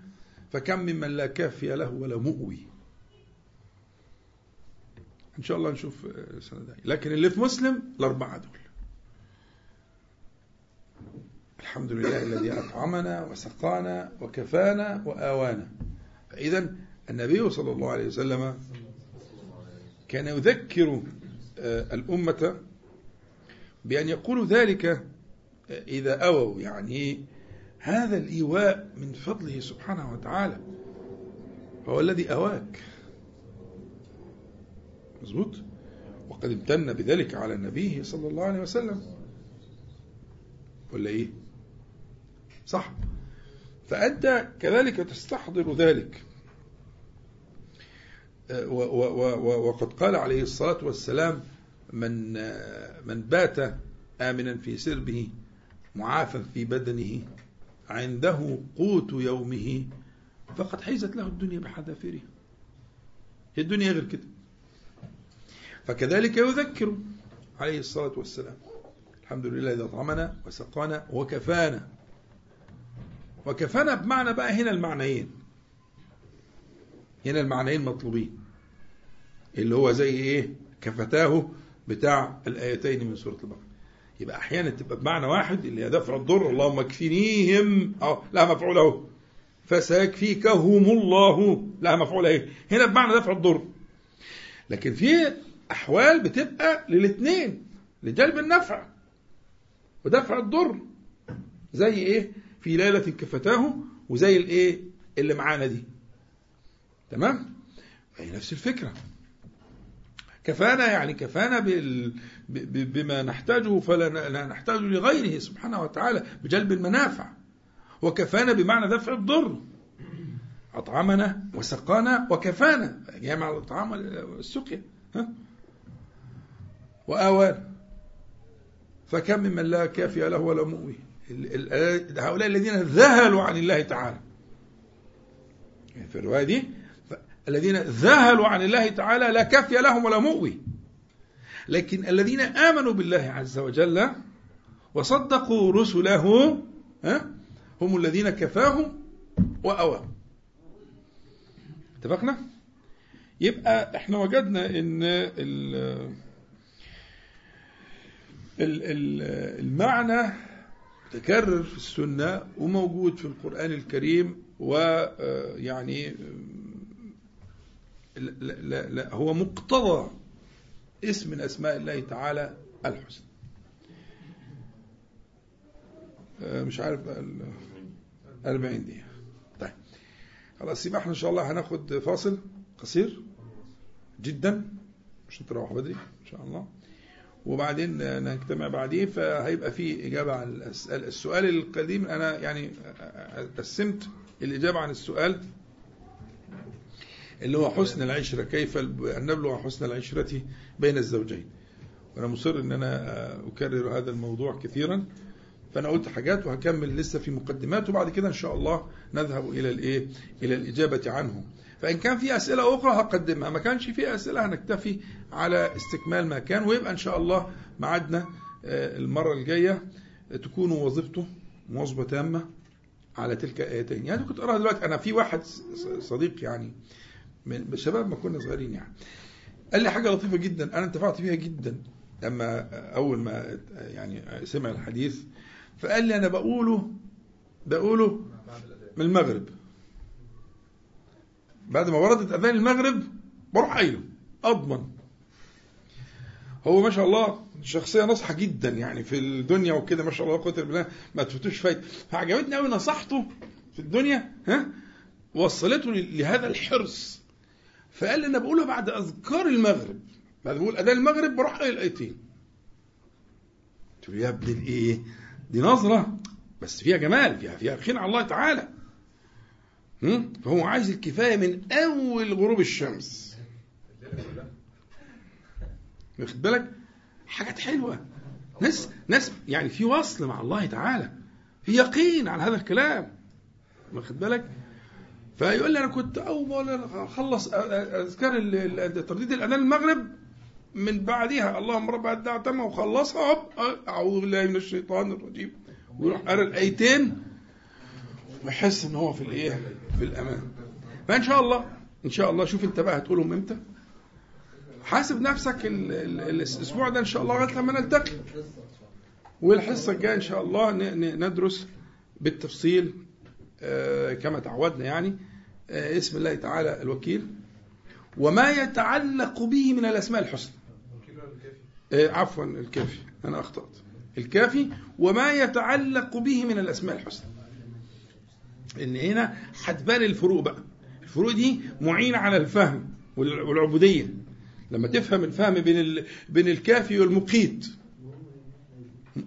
S1: فكم ممن لا كافي له ولا مؤوي. إن شاء الله نشوف السنة دي لكن اللي في مسلم الأربعة دول. الحمد لله الذي أطعمنا وسقانا وكفانا وآوانا. فإذا النبي صلى الله عليه وسلم كان يذكر آه، الأمة بأن يقولوا ذلك إذا أووا. يعني هذا الإيواء من فضله سبحانه وتعالى. هو الذي أواك. مظبوط؟ وقد امتن بذلك على النبي صلى الله عليه وسلم. ولا إيه؟ صح. فأنت كذلك تستحضر ذلك. وقد قال عليه الصلاة والسلام من من بات آمنا في سربه معافى في بدنه عنده قوت يومه فقد حيزت له الدنيا بحذافيرها الدنيا غير كده. فكذلك يذكر عليه الصلاة والسلام. الحمد لله إذا أطعمنا وسقانا وكفانا. وكفانا بمعنى بقى هنا المعنيين. هنا المعنيين مطلوبين. اللي هو زي إيه؟ كفتاه بتاع الآيتين من سورة البقرة. يبقى أحيانا تبقى بمعنى واحد اللي هي دفع الضر اللهم اكفنيهم. أو لا مفعول أهو. فسيكفيكهم الله. لا مفعول اهي هنا بمعنى دفع الضر. لكن في أحوال بتبقى للاثنين لجلب النفع ودفع الضر. زي إيه؟ في ليلة كفتاه وزي الإيه؟ اللي معانا دي. تمام؟ هي نفس الفكرة. كفانا يعني كفانا. بما نحتاجه فلا نحتاج لغيره سبحانه وتعالى بجلب المنافع. وكفانا بمعنى دفع الضر. أطعمنا وسقانا وكفانا. جامع الطعام والسقيا. ها وآوانا فكم ممن لا كافي له ولا مؤوي. هؤلاء الذين ذهلوا عن الله تعالى. في الرواية دي الذين ذهلوا عن الله تعالى لا كافي لهم ولا مؤوي. لكن الذين آمنوا بالله عز وجل وصدقوا رسله هم الذين كفاهم وأواهم اتفقنا؟ يبقى إحنا وجدنا إن المعنى تكرر في السنة وموجود في القرآن الكريم ويعني لا, لا, لا هو مقتضى اسم من أسماء الله تعالى الحسن. آه، مش عارف 40 دقيقة. طيب خلاص يبقى إحنا إن شاء الله هناخد فاصل قصير جدا عشان تروح بدري إن شاء الله. وبعدين نجتمع بعدين فهيبقى في إجابة عن السؤال السؤال القديم أنا يعني قسمت الإجابة عن السؤال اللي هو حسن العشرة كيف أن نبلغ حسن العشرة بين الزوجين. وأنا مصر أن أنا أكرر هذا الموضوع كثيرا. فأنا قلت حاجات وهكمل لسه في مقدمات وبعد كده إن شاء الله نذهب إلى الإيه؟ إلى الإجابة عنه فإن كان في أسئلة أخرى هقدمها. ما كانش في أسئلة هنكتفي على استكمال ما كان ويبقى إن شاء الله معدنا آه، المرة الجاية تكون وظيفته مواظبة تامة على تلك الآيتين يعني كنت أراها دلوقتي. أنا في واحد صديق يعني من الشباب ما كنا صغيرين يعني. قال لي حاجة لطيفة جدا أنا انتفعت بيها جدا لما أول ما يعني سمع الحديث. فقال لي أنا بقوله بقوله من المغرب. بعد ما وردت أذان المغرب بروح قايله أضمن. هو ما شاء الله شخصية نصحة جدا يعني في الدنيا وكده ما شاء الله قوة بالله. ما تفوتوش فايت. فعجبتني قوي نصحته في الدنيا ها وصلته لهذا الحرص. فقال لي أنا بقولها بعد أذكار المغرب. بعد بقول أذان المغرب بروح قايل الأيتين. قلت له يا ابن الإيه؟ دي نظرة. بس فيها جمال فيها فيها خين على الله تعالى؟
S2: فهو عايز الكفاية من أول غروب الشمس. واخد بالك؟ حاجات حلوة. ناس ناس يعني في وصل مع الله تعالى. في يقين على هذا الكلام. واخد بالك؟ فيقول لي أنا كنت أول أخلص أذكار ترديد الأذان المغرب. من بعدها اللهم رب الدعوة تامة وخلصها أعوذ بالله من الشيطان الرجيم. ويروح قرا الايتين ويحس إن هو في الإيه؟ في الامان فإن شاء الله إن شاء الله شوف أنت بقى هتقولهم إمتى. حاسب نفسك ال- ال- الأسبوع ده إن شاء الله لغاية لما نلتقي. والحصة الجاية إن شاء الله ندرس بالتفصيل آه، كما تعودنا يعني آه، اسم الله تعالى الوكيل. وما يتعلق به من الأسماء الحسنى. آه، عفوا الكافي. أنا أخطأت. الكافي. وما يتعلق به من الأسماء الحسنى. إن هنا هتبان الفروق بقى. الفروق دي معينة على الفهم وال- والعبودية. لما تفهم الفهم بين. بين الكافي والمقيت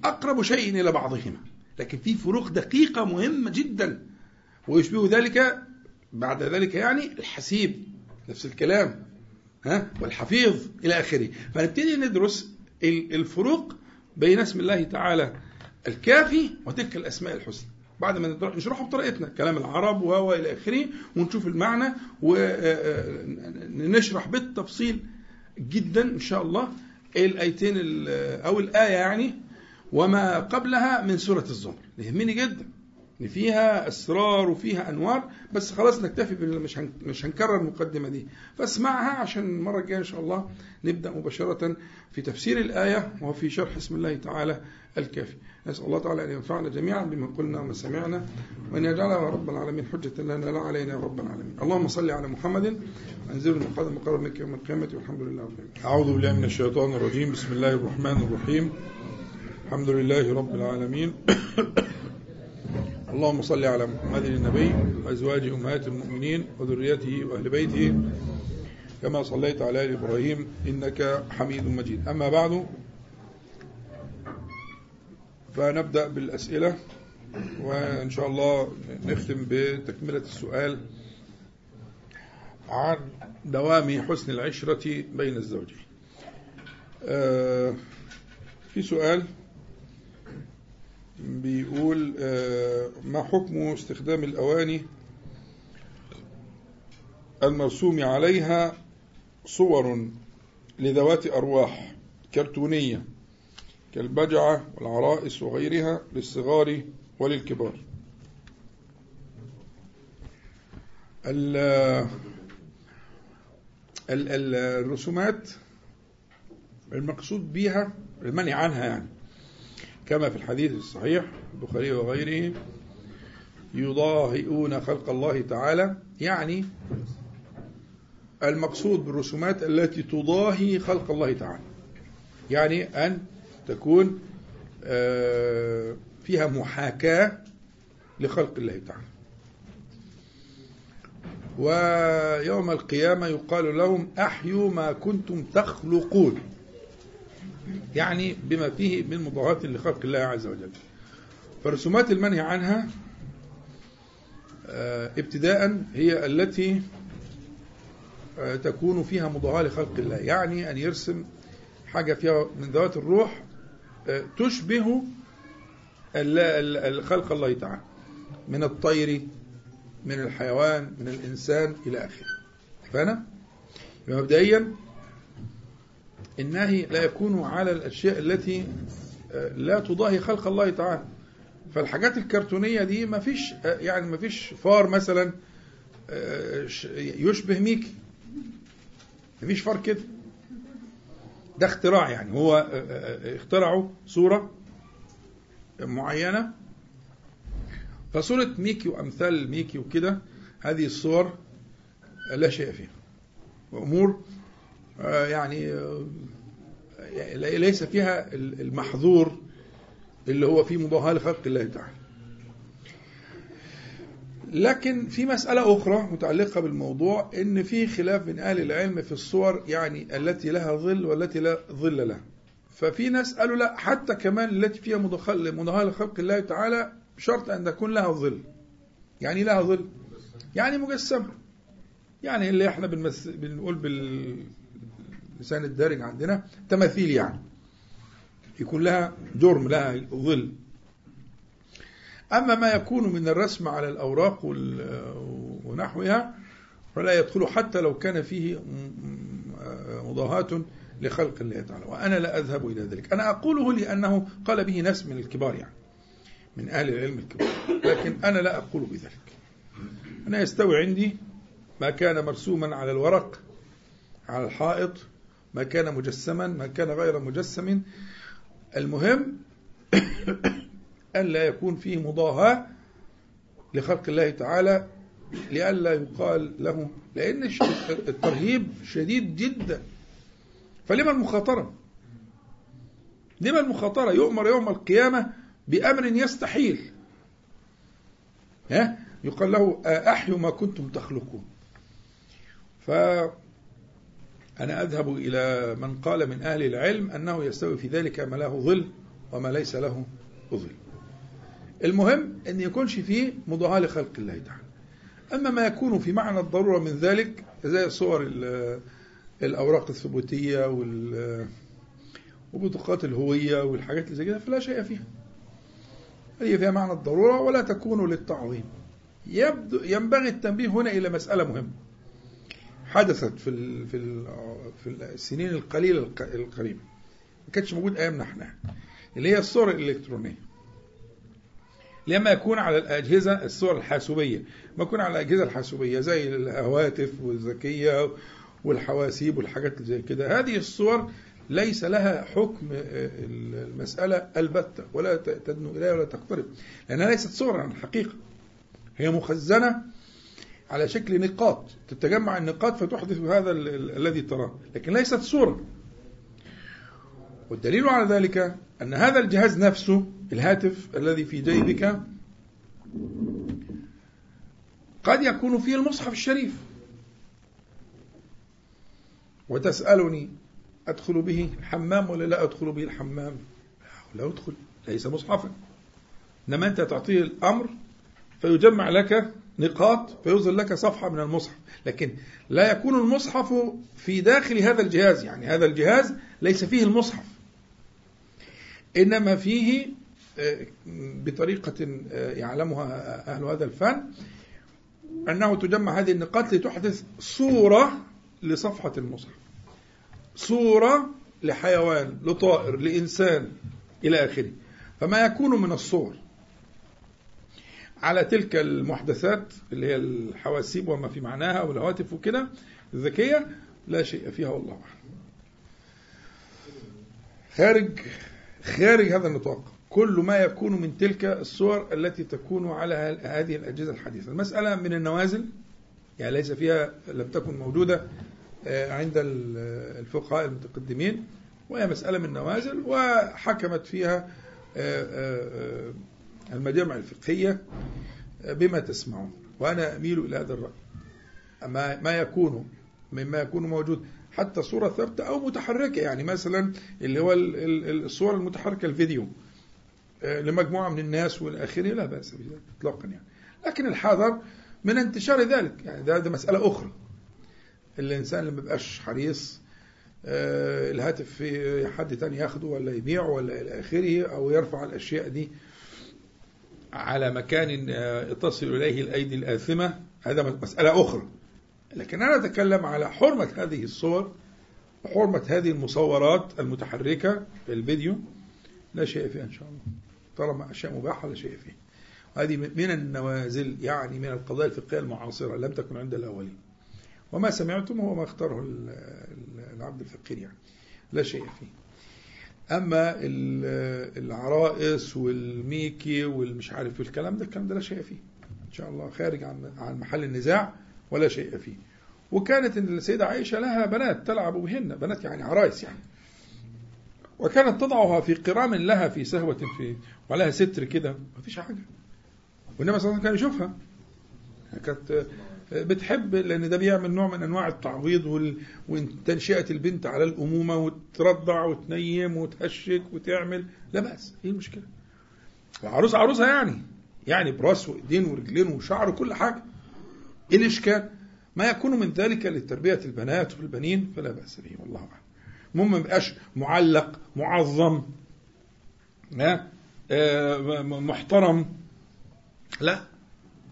S2: أقرب شيء إلى بعضهما. لكن في فروق دقيقة مهمة جدا. ويشبه ذلك بعد ذلك يعني الحسيب نفس الكلام ها والحفيظ إلى آخره. فنبتدي ندرس ال- الفروق بين اسم الله تعالى الكافي وتلك الأسماء الحسنى. بعد ما نشرحه بطريقتنا. كلام العرب و إلى آخره ونشوف المعنى ونشرح بالتفصيل جدا إن شاء الله الآيتين ال- أو الآية يعني وما قبلها من سورة الزمر. يهمني جدا. إن فيها أسرار وفيها أنوار بس خلاص نكتفي مش مش هنكرر المقدمة دي. فاسمعها عشان المرة الجاية إن شاء الله نبدأ مباشرة في تفسير الآية وفي شرح اسم الله تعالى الكافي. نسأل الله تعالى أن ينفعنا جميعا بما قلنا وما سمعنا وأن يجعلها رب العالمين حجة لنا لا علينا يا رب العالمين. اللهم صل على محمد. أنزل المقدم مقرب منك يوم القيامة والحمد لله رب العالمين.
S1: أعوذ بالله من الشيطان الرجيم. بسم الله الرحمن الرحيم. الحمد لله رب العالمين. اللهم صل على محمد النبي وأزواج أمهات المؤمنين وذريته وأهل بيته كما صليت على آل إبراهيم إنك حميد مجيد. أما بعد فنبدأ بالأسئلة وإن شاء الله نختم بتكملة السؤال عن دوام حسن العشرة بين الزوجين. آه، في سؤال بيقول آه، ما حكم استخدام الأواني المرسوم عليها صور لذوات أرواح كرتونية كالبجعة والعرائس وغيرها للصغار وللكبار؟ ال- ال- ال- الرسومات المقصود بها المنع عنها يعني. كما في الحديث الصحيح البخاري وغيره يضاهئون خلق الله تعالى يعني المقصود بالرسومات التي تضاهي خلق الله تعالى. يعني أن تكون آه، فيها محاكاة لخلق الله تعالى. ويوم القيامة يقال لهم أحيوا ما كنتم تخلقون. يعني بما فيه من مضاهاة لخلق الله عز وجل. فالرسومات المنهي عنها آه، ابتداء هي التي آه، تكون فيها مضاهاة لخلق الله. يعني أن يرسم حاجة فيها من ذوات الروح آه، تشبه خلق الله تعالى. من الطير من الحيوان من الإنسان إلى آخره. فأنا مبدئيا النهي لا يكون على الأشياء التي آه، لا تضاهي خلق الله تعالى. فالحاجات الكرتونية دي ما فيش آه، يعني ما فيش فار مثلا آه، يشبه ميكي. ما فيش فار كده. ده اختراع يعني. هو اخترعوا صورة معينة. فصورة ميكي وأمثال ميكي وكده هذه الصور لا شيء فيها. وأمور يعني آه، ليس فيها المحظور اللي هو فيه مضاهاة لخلق الله تعالى. لكن في مسألة أخرى متعلقة بالموضوع إن في خلاف بين أهل العلم في الصور يعني التي لها ظل والتي لا ظل لها. ففي ناس قالوا لا حتى كمان التي فيها مضاهاة لخلق الله تعالى بشرط أن تكون لها ظل. يعني لها ظل. يعني مجسمة. يعني اللي إحنا. بنقول باللسان الدارج عندنا تماثيل يعني. يكون لها جرم لها ظل. أما ما يكون من الرسم على الأوراق ونحوها فلا يدخل حتى لو كان فيه مضاهاة لخلق الله تعالى. وأنا لا أذهب إلى ذلك. أنا أقوله لأنه قال به ناس من الكبار يعني من أهل العلم الكبار. لكن أنا لا أقول بذلك. أنا يستوي عندي ما كان مرسوما على الورق على الحائط ما كان مجسما ما كان غير مجسم. المهم أن لا يكون فيه مضاهاة لخلق الله تعالى لئلا يقال له لأن الترهيب شديد جدا. فلما المخاطرة؟ لما المخاطرة؟ يؤمر يوم القيامة بأمر يستحيل. ها؟ يقال له أحيوا ما كنتم تخلقون. فأنا أذهب إلى من قال من أهل العلم أنه يستوي في ذلك ما له ظل وما ليس له ظل. المهم أن يكونش فيه مضاهاة لخلق الله تعالى. أما ما يكون في معنى الضرورة من ذلك زي صور الأوراق الثبوتية وبطاقات الهوية والحاجات اللي زي كده فلا شيء فيها. هي فيها معنى الضرورة ولا تكون للتعظيم. يبدو ينبغي التنبيه هنا إلى مسألة مهمة. حدثت في في في السنين القليلة القريبة ما كانتش موجود أيامنا إحنا اللي هي الصور الإلكترونية. لما يكون على الأجهزة الصور الحاسوبية. ما يكون على الأجهزة الحاسوبية زي الهواتف والذكية والحواسيب والحاجات اللي زي كده. هذه الصور ليس لها حكم المسألة البتة ولا تدنو إليها ولا تقترب. لأنها ليست صورا عن الحقيقة هي مخزنة على شكل نقاط. تتجمع النقاط فتحدث هذا الذي تراه. لكن ليست صورة. والدليل على ذلك أن هذا الجهاز نفسه الهاتف الذي في جيبك قد يكون فيه المصحف الشريف. وتسألني أدخل به الحمام ولا لا أدخل به الحمام؟ لا أدخل. ليس مصحفا. إنما أنت تعطيه الأمر فيجمع لك نقاط فيظهر لك صفحة من المصحف. لكن لا يكون المصحف في داخل هذا الجهاز. يعني هذا الجهاز ليس فيه المصحف. إنما فيه بطريقة يعلمها أهل هذا الفن أنه تجمع هذه النقاط لتحدث صورة لصفحة المصحف. صورة لحيوان لطائر لإنسان إلى آخره. فما يكون من الصور. على تلك المحدثات اللي هي الحواسيب وما في معناها والهواتف وكده الذكية لا شيء فيها والله أعلم. خارج خارج هذا النطاق كل ما يكون من تلك الصور التي تكون على هذه الأجهزة الحديثة. المسألة من النوازل يعني ليس فيها لم تكن موجودة عند الفقهاء المتقدمين وهي مسألة من النوازل وحكمت فيها المجامع الفقهية بما تسمعون وأنا أميل إلى هذا الرأي. أما ما يكون مما يكون موجود حتى صورة ثابتة أو متحركة يعني مثلا اللي هو الصور المتحركة الفيديو. لمجموعة من الناس والآخرة لا بأس إطلاقا يعني. لكن الحذر من انتشار ذلك يعني ده, ده مسألة أخرى. الإنسان اللي ما بيبقاش حريص الهاتف في حد تاني ياخده ولا يبيعه ولا إلى آخره أو يرفع الأشياء دي على مكان تصل إليه الأيدي الآثمة. هذا مسألة أخرى. لكن أنا أتكلم على حرمة هذه الصور وحرمة هذه المصورات المتحركة في الفيديو. لا شيء فيها إن شاء الله. طالما أشياء مباحة لا شيء فيها هذه من النوازل يعني من القضايا الفقهية المعاصرة لم تكن عند الأولين. وما سمعتم هو ما اختاره العبد الفقير يعني. لا شيء فيه. أما العرائس والميكي والمش عارف الكلام ده الكلام ده لا شيء فيه. إن شاء الله خارج عن عن محل النزاع ولا شيء فيه. وكانت السيدة عائشة لها بنات تلعب بهن بنات يعني عرايس يعني. وكانت تضعها في قرام لها في سهوة في وعليها ستر كده ما فيش حاجة. والنبي صلى الله عليه وسلم كان يشوفها. كانت بتحب لأن ده بيعمل نوع من أنواع التعويض وال... وتنشئة البنت على الأمومة وترضع وتنيم وتهشك وتعمل. لا بأس إيه المشكلة؟ العروسه عروسة يعني يعني براس وإيدين ورجلين وشعر وكل حاجة. إيه الإشكال؟ ما يكون من ذلك لتربية البنات والبنين فلا بأس به والله أعلم. المهم ما يبقاش معلق معظم آه، محترم. لا.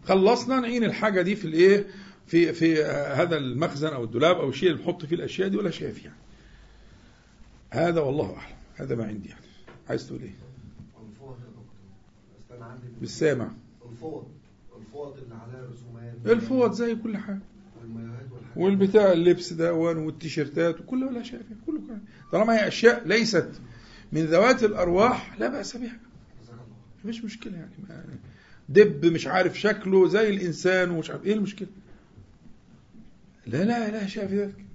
S1: خلصنا نعين الحاجة دي في الإيه؟ في في هذا المخزن أو الدولاب أو الشيء اللي بنحط فيه الأشياء دي ولا شيء فيها هذا والله أعلم. هذا ما عندي يعني. عايز تقول إيه؟ بالسامع.
S3: الفوط الفوط اللي عليها رسومات
S1: الفوط زي كل حاجة. والبتاع اللبس ده والتيشيرتات وكل ولا شيء فيها كله كان طالما هي أشياء ليست من ذوات الأرواح لا بأس بها. مفيش مشكلة يعني. ما دب مش عارف شكله زي الإنسان ومش عارف إيه المشكلة؟ لا لا لا شيء في ذلك.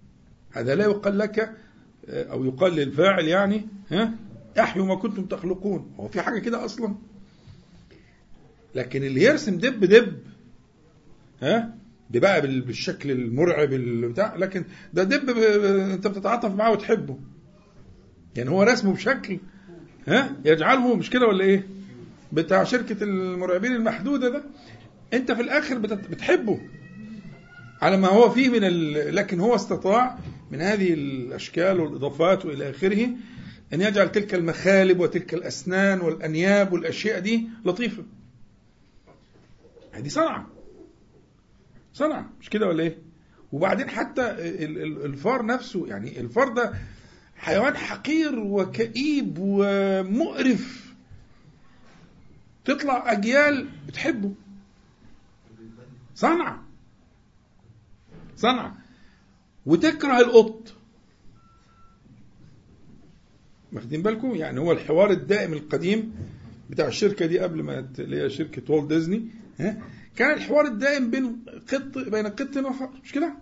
S1: هذا لا يقال لك أو يقال للفاعل يعني ها أحيوا ما كنتم تخلقون. هو في حاجة كده أصلا. لكن اللي يرسم دب دب ها بقى بالشكل المرعب بتاع لكن ده دب أنت بتتعاطف معاه وتحبه. يعني هو رسمه بشكل ها يجعله مش كده ولا إيه؟ بتاع شركة المرعبين المحدودة ده انت في الآخر بتحبه. على ما هو فيه من. لكن هو استطاع من هذه الأشكال والإضافات وإلى آخره أن يجعل تلك المخالب وتلك الأسنان والأنياب والأشياء دي لطيفة. هذه صنعة. صنعة. مش كده ولا إيه؟ وبعدين حتى الفار نفسه يعني الفار ده حيوان حقير وكئيب ومقرف. تطلع أجيال بتحبه. صنعة صنعة وتكره القط واخدين بالكم؟ يعني هو الحوار الدائم القديم بتاع الشركة دي قبل ما اللي هي شركة والت ديزني ها؟ كان الحوار الدائم بين قط بين قط وفار مش كده؟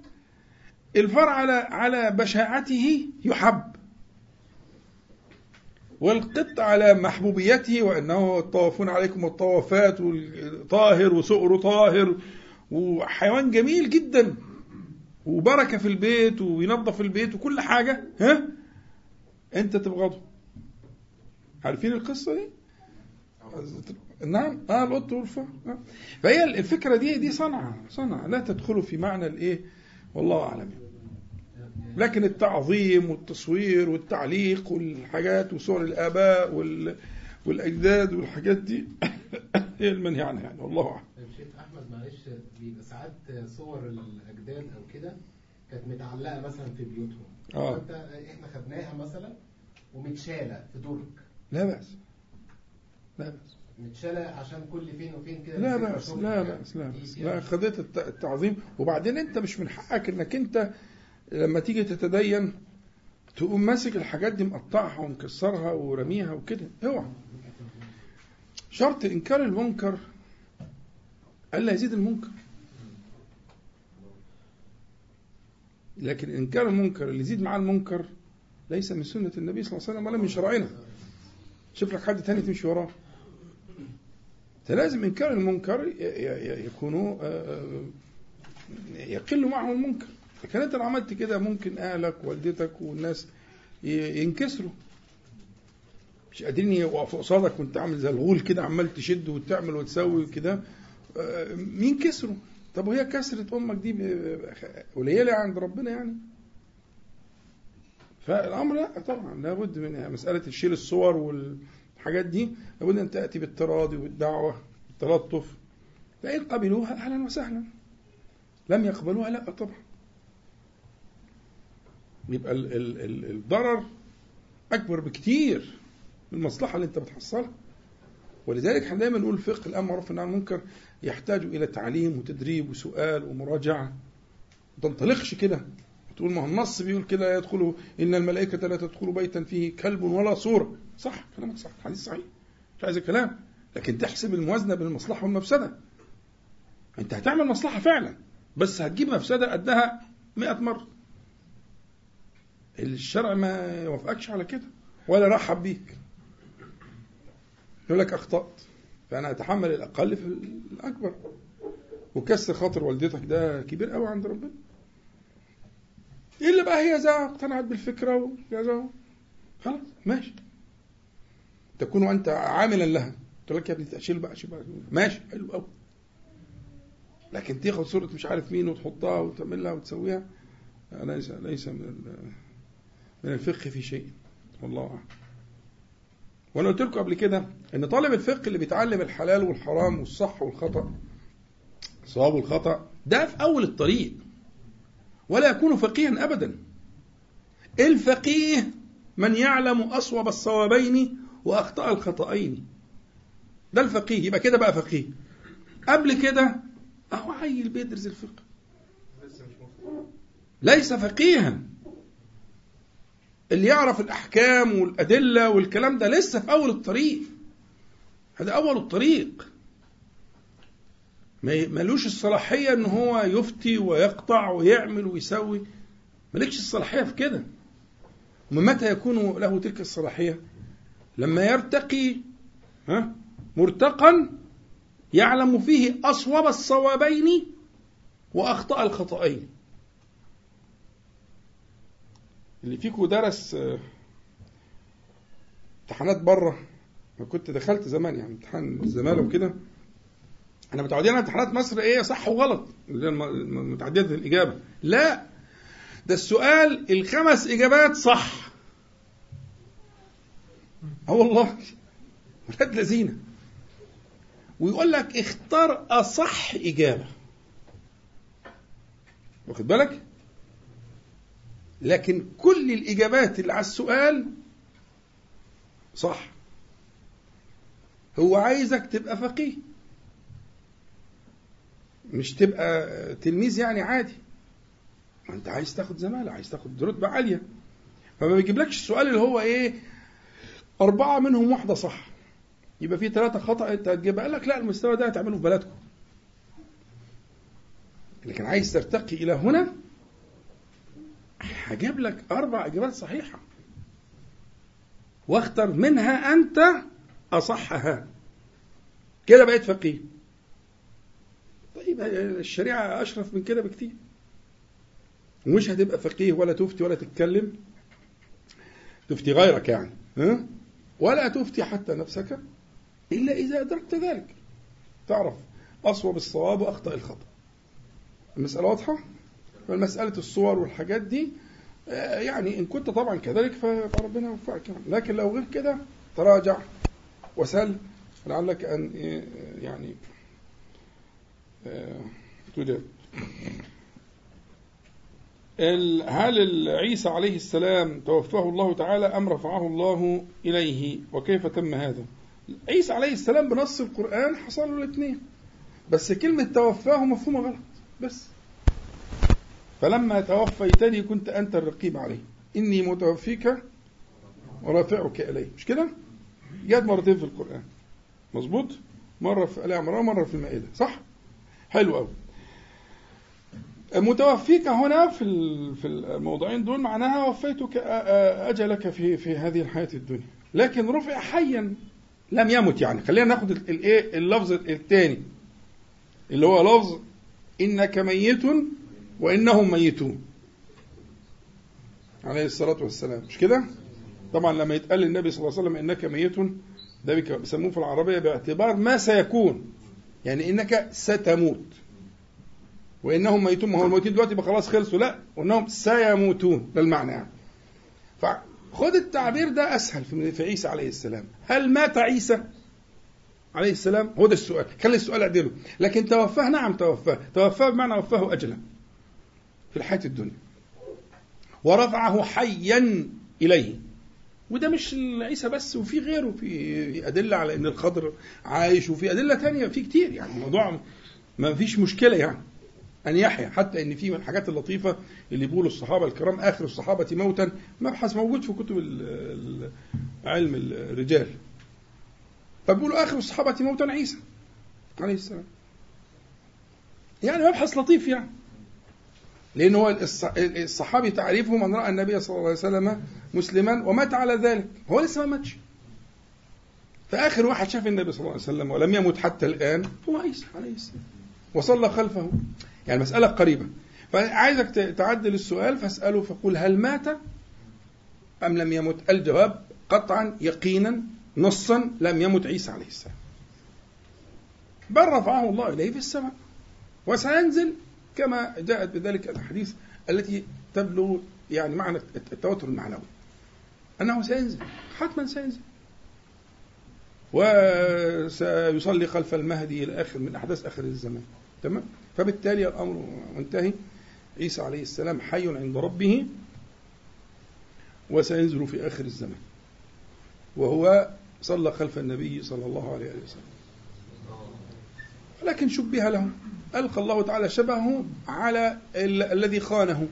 S1: الفار على على بشاعته يحب. والقط على محبوبيته وأنه الطوافون عليكم الطوافات طاهر وسؤر طاهر وحيوان جميل جدا وبركة في البيت وينظف البيت وكل حاجة ها أنت تبغضه عارفين القصة دي؟ نعم آه القط والفار آه. فهي الفكرة دي دي صنعة صنعة لا تدخلوا في معنى الإيه والله أعلم لكن التعظيم والتصوير والتعليق والحاجات وصور الآباء وال... والأجداد والحاجات دي هي المنهي عنها يعني والله أعلم.
S4: طيب شيخ أحمد معلش بيبقى ساعات صور الأجداد أو كده كانت متعلقة مثلا في بيوتهم.
S1: آه
S4: فأنت إحنا خدناها مثلا ومتشالة في درج.
S1: لا بأس. لا بأس.
S4: متشالة عشان كل فين وفين كده
S1: لا بأس لا بأس لا بأس لا خديت التعظيم وبعدين أنت مش من حقك إنك أنت لما تيجي تتدين تقوم ماسك الحاجات دي مقطعها ومكسرها ورميها وكده. اوعى. شرط إنكار المنكر ألا يزيد المنكر. لكن إنكار المنكر اللي يزيد معاه المنكر ليس من سنة النبي صلى الله عليه وسلم ولا من شرعنا. شوف لك حد تاني تمشي وراه. فلازم إنكار المنكر يكون يقل معه المنكر. لكن انت لو عملت كده ممكن أهلك والدتك والناس ينكسروا. مش قادرين يقفوا قصادك وانت عامل زي الغول كده عمال تشد وتعمل وتسوي كده ينكسروا؟ طب وهي كسرة أمك دي قليلة عند ربنا يعني. فالأمر لا طبعا لابد من مسألة تشيل الصور والحاجات دي. لابد أن تأتي بالتراضي والدعوة والتلطف. فان قبلوها أهلا وسهلا. لم يقبلوها لا طبعا. يبقى ال ال ال الضرر أكبر بكتير من المصلحة اللي أنت بتحصلها. ولذلك إحنا دايما نقول الفقه الأمر معروف عن المنكر يحتاج إلى تعليم وتدريب وسؤال ومراجعة. ما تنطلقش كده. تقول ما هو النص بيقول كده يدخله إن الملائكة لا تدخل بيتا فيه كلب ولا صورة. صح كلامك صح الحديث صحيح. مش عايز الكلام. لكن تحسب الموازنة بين المصلحة والمفسدة. أنت هتعمل مصلحة فعلا بس هتجيب مفسدة قدها 100 مرة. الشرع ما يوافقكش على كده ولا رحب بيك. يقول لك أخطأت فأنا أتحمل الأقل في الأكبر. وكسر خاطر والدتك ده كبير قوي عند ربنا. إلا بقى هي زا اقتنعت بالفكرة وكذا خلاص ماشي. تكون أنت عاملا لها. تقول لك يا ابني اشيل بقى اشيل بقى. ماشي حلو قوي. لكن تاخد صورة مش عارف مين وتحطها وتعملها وتسويها. ليس ليس من من الفقه في شيء. والله أعلم. وأنا قلت لكم قبل كده إن طالب الفقه اللي بيتعلم الحلال والحرام والصح والخطأ الصواب والخطأ ده في أول الطريق. ولا يكون فقيها ابدا. الفقيه من يعلم أصوب الصوابين وأخطأ الخطأين. ده الفقيه. يبقى كده بقى فقيه. قبل كده أهو عيل بيدرس الفقه. ليس فقيها. اللي يعرف الأحكام والأدلة والكلام ده لسه في أول الطريق. هذا أول الطريق. ملوش الصلاحية إن هو يفتي ويقطع ويعمل ويسوي. ملكش الصلاحية في كده. ومتى يكون له تلك الصلاحية؟ لما يرتقي ها مرتقا يعلم فيه أصوب الصوابين وأخطأ الخطأين. اللي فيكم درس امتحانات بره. أنا كنت دخلت زمان يعني امتحان الزماله وكده. إحنا متعودين على امتحانات مصر إيه صح وغلط متعدده الإجابة. لا ده السؤال الخمس إجابات صح. آه والله ولاد لذينة. ويقول لك اختار أصح إجابة. واخد بالك؟ لكن كل الإجابات اللي على السؤال صح. هو عايزك تبقى فقيه مش تبقى تلميذ يعني عادي. ما انت عايز تاخد زمالة عايز تاخد رتبة عالية. فما بيجيبلكش السؤال اللي هو إيه أربعة منهم واحدة صح. يبقى في ثلاثة خطأ أنت هتجيبها قال لك لا المستوى ده هتعمله في بلدكم. لكن عايز ترتقي إلى هنا هجيب لك أربع إجابات صحيحة. واختر منها أنت أصحها. كده بقيت فقيه. طيب الشريعة أشرف من كده بكتير. ومش هتبقى فقيه ولا تفتي ولا تتكلم. تفتي غيرك يعني ها؟ ولا تفتي حتى نفسك إلا إذا أدركت ذلك. تعرف أصوب الصواب وأخطأ الخطأ. المسألة واضحة؟ فالمسألة الصور والحاجات دي يعني إن كنت طبعا كذلك فربنا يوفقك لكن لو غير كده تراجع وسل لعلك أن يعني تجاب هل عيسى عليه السلام توفاه الله تعالى أم رفعه الله إليه؟ وكيف تم هذا؟ عيسى عليه السلام بنص القرآن حصل له الاثنين. بس كلمة توفاه مفهومة غلط. بس. فلما توفيتني كنت أنت الرقيب عليه. إني متوفيك ورافعك إلي مش كده؟ جت مرتين في القرآن. مظبوط؟ مرة في آل عمران مرة في المائدة. صح؟ حلو قوي متوفيك هنا في في الموضعين دول معناها وفيتك أجلك في في هذه الحياة الدنيا. لكن رفع حيا لم يمت يعني. خلينا ناخد الايه اللفظ الثاني. اللي هو لفظ إنك ميت وإنهم ميتون. عليه الصلاة والسلام. مش كده؟ طبعا لما يتقال للنبي صلى الله عليه وسلم إنك ميت ده بيسموه في العربية باعتبار ما سيكون. يعني إنك ستموت. وإنهم ميتون. ما هو الموتين دلوقتي يبقى خلاص خلصوا. لا وإنهم سيموتون. ده المعنى يعني. فخد التعبير ده أسهل في عيسى عليه السلام. هل مات عيسى عليه السلام؟ هو ده السؤال. خلي السؤال اعدله لكن توفاه نعم توفاه. توفاه بمعنى وفاه أجلا. في الحياة الدنيا. ورفعه حيا إليه. وده مش عيسى بس وفي غيره في أدلة على أن الخضر عايش وفي أدلة تانية في كتير. يعني الموضوع ما فيش مشكلة يعني. أن يحيا حتى أن في من الحاجات اللطيفة اللي بيقولوا الصحابة الكرام آخر الصحابة موتا مبحث موجود في كتب علم الرجال. فبيقولوا آخر الصحابة موتا عيسى عليه السلام. يعني مبحث لطيف يعني. لأن هو الصحابي تعريفهم أن رأى النبي صلى الله عليه وسلم مسلما ومات على ذلك. هو لسه ما ماتش. فآخر واحد شاف النبي صلى الله عليه وسلم ولم يمت حتى الآن هو عيسى عليه السلام. وصلى خلفه. يعني مسألة قريبة. فعايزك تعدل السؤال فاسأله فقل هل مات أم لم يمت؟ الجواب قطعا يقينا نصا لم يمت عيسى عليه السلام. بل رفعه الله إليه في السماء. وسينزل كما جاءت بذلك الأحاديث التي تبلغ يعني معنى التواتر المعنوي. أنه سينزل حتما سينزل. وسيصلي خلف المهدي إلى آخر من أحداث آخر الزمان. تمام؟ فبالتالي الأمر منتهي. عيسى عليه السلام حي عند ربه وسينزل في آخر الزمان. وهو صلى خلف النبي صلى الله عليه وسلم. لكن شبه له. ألقى الله تعالى شبهه على ال- الذي خانه.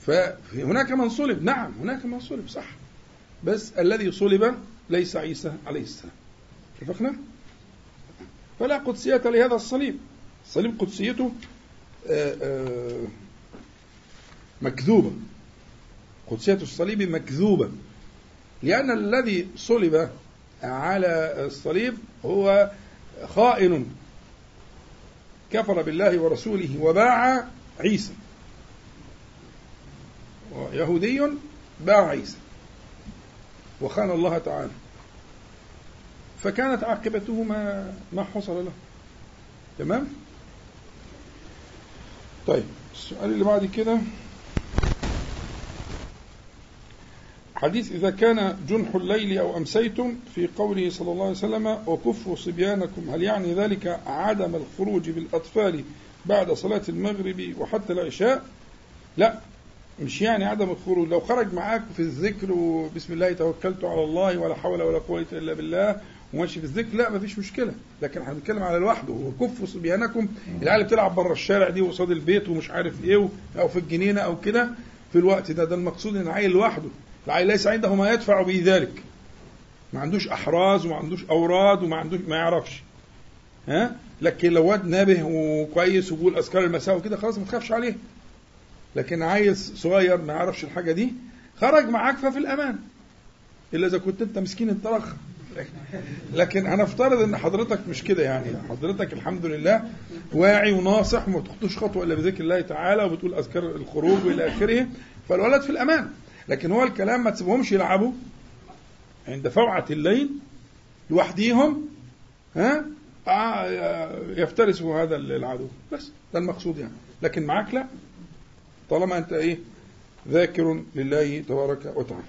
S1: فهناك من صلب. نعم هناك من صلب صح. بس الذي صلب ليس عيسى عليه السلام. اتفقنا؟ فلا قدسية لهذا الصليب. الصليب قدسيته آه، آه، مكذوبة. قدسية الصليب مكذوبة. لأن الذي صلب على الصليب هو خائن. كفر بالله ورسوله وباع عيسى. يهودي باع عيسى. وخان الله تعالى. فكانت عاقبته ما ما حصل له. تمام؟ طيب السؤال اللي بعد كده. حديث إذا كان جنح الليل أو أمسيتم في قوله صلى الله عليه وسلم وكفوا صبيانكم هل يعني ذلك عدم الخروج بالأطفال بعد صلاة المغرب وحتى العشاء؟ لا مش يعني عدم الخروج. لو خرج معاك في الذكر وبسم الله توكلت على الله ولا حول ولا قوة إلا بالله وماشي في الذكر لا مفيش مشكلة. لكن إحنا بنتكلم على لوحده. وكفوا صبيانكم العيال بتلعب بره الشارع دي وقصاد البيت ومش عارف إيه أو في الجنينة أو كده. في الوقت ده ده المقصود إن العيل لوحده. ليس عنده ما يدفع به ذلك. ما عندوش أحراز وما عندوش أوراد وما عندوش ما يعرفش. ها؟ لكن لو واد نابه وكويس وبيقول أذكار المساء وكده خلاص ما تخافش عليه. لكن عيل صغير ما يعرفش الحاجة دي خرج معاك ففي الأمان. إلا إذا كنت أنت مسكين الطرخ. لكن هنفترض إن حضرتك مش كده يعني. حضرتك الحمد لله واعي وناصح وما بتخطوش خطوة إلا بذكر الله تعالى وبتقول أذكار الخروج وإلى آخره فالولد في الأمان. لكن هو الكلام ما تسيبهمش يلعبوا. عند فوعة الليل لوحديهم ها آه، يفترسوا هذا العدو. بس ده المقصود يعني. لكن معاك لا. طالما أنت إيه ذاكر لله تبارك وتعالى.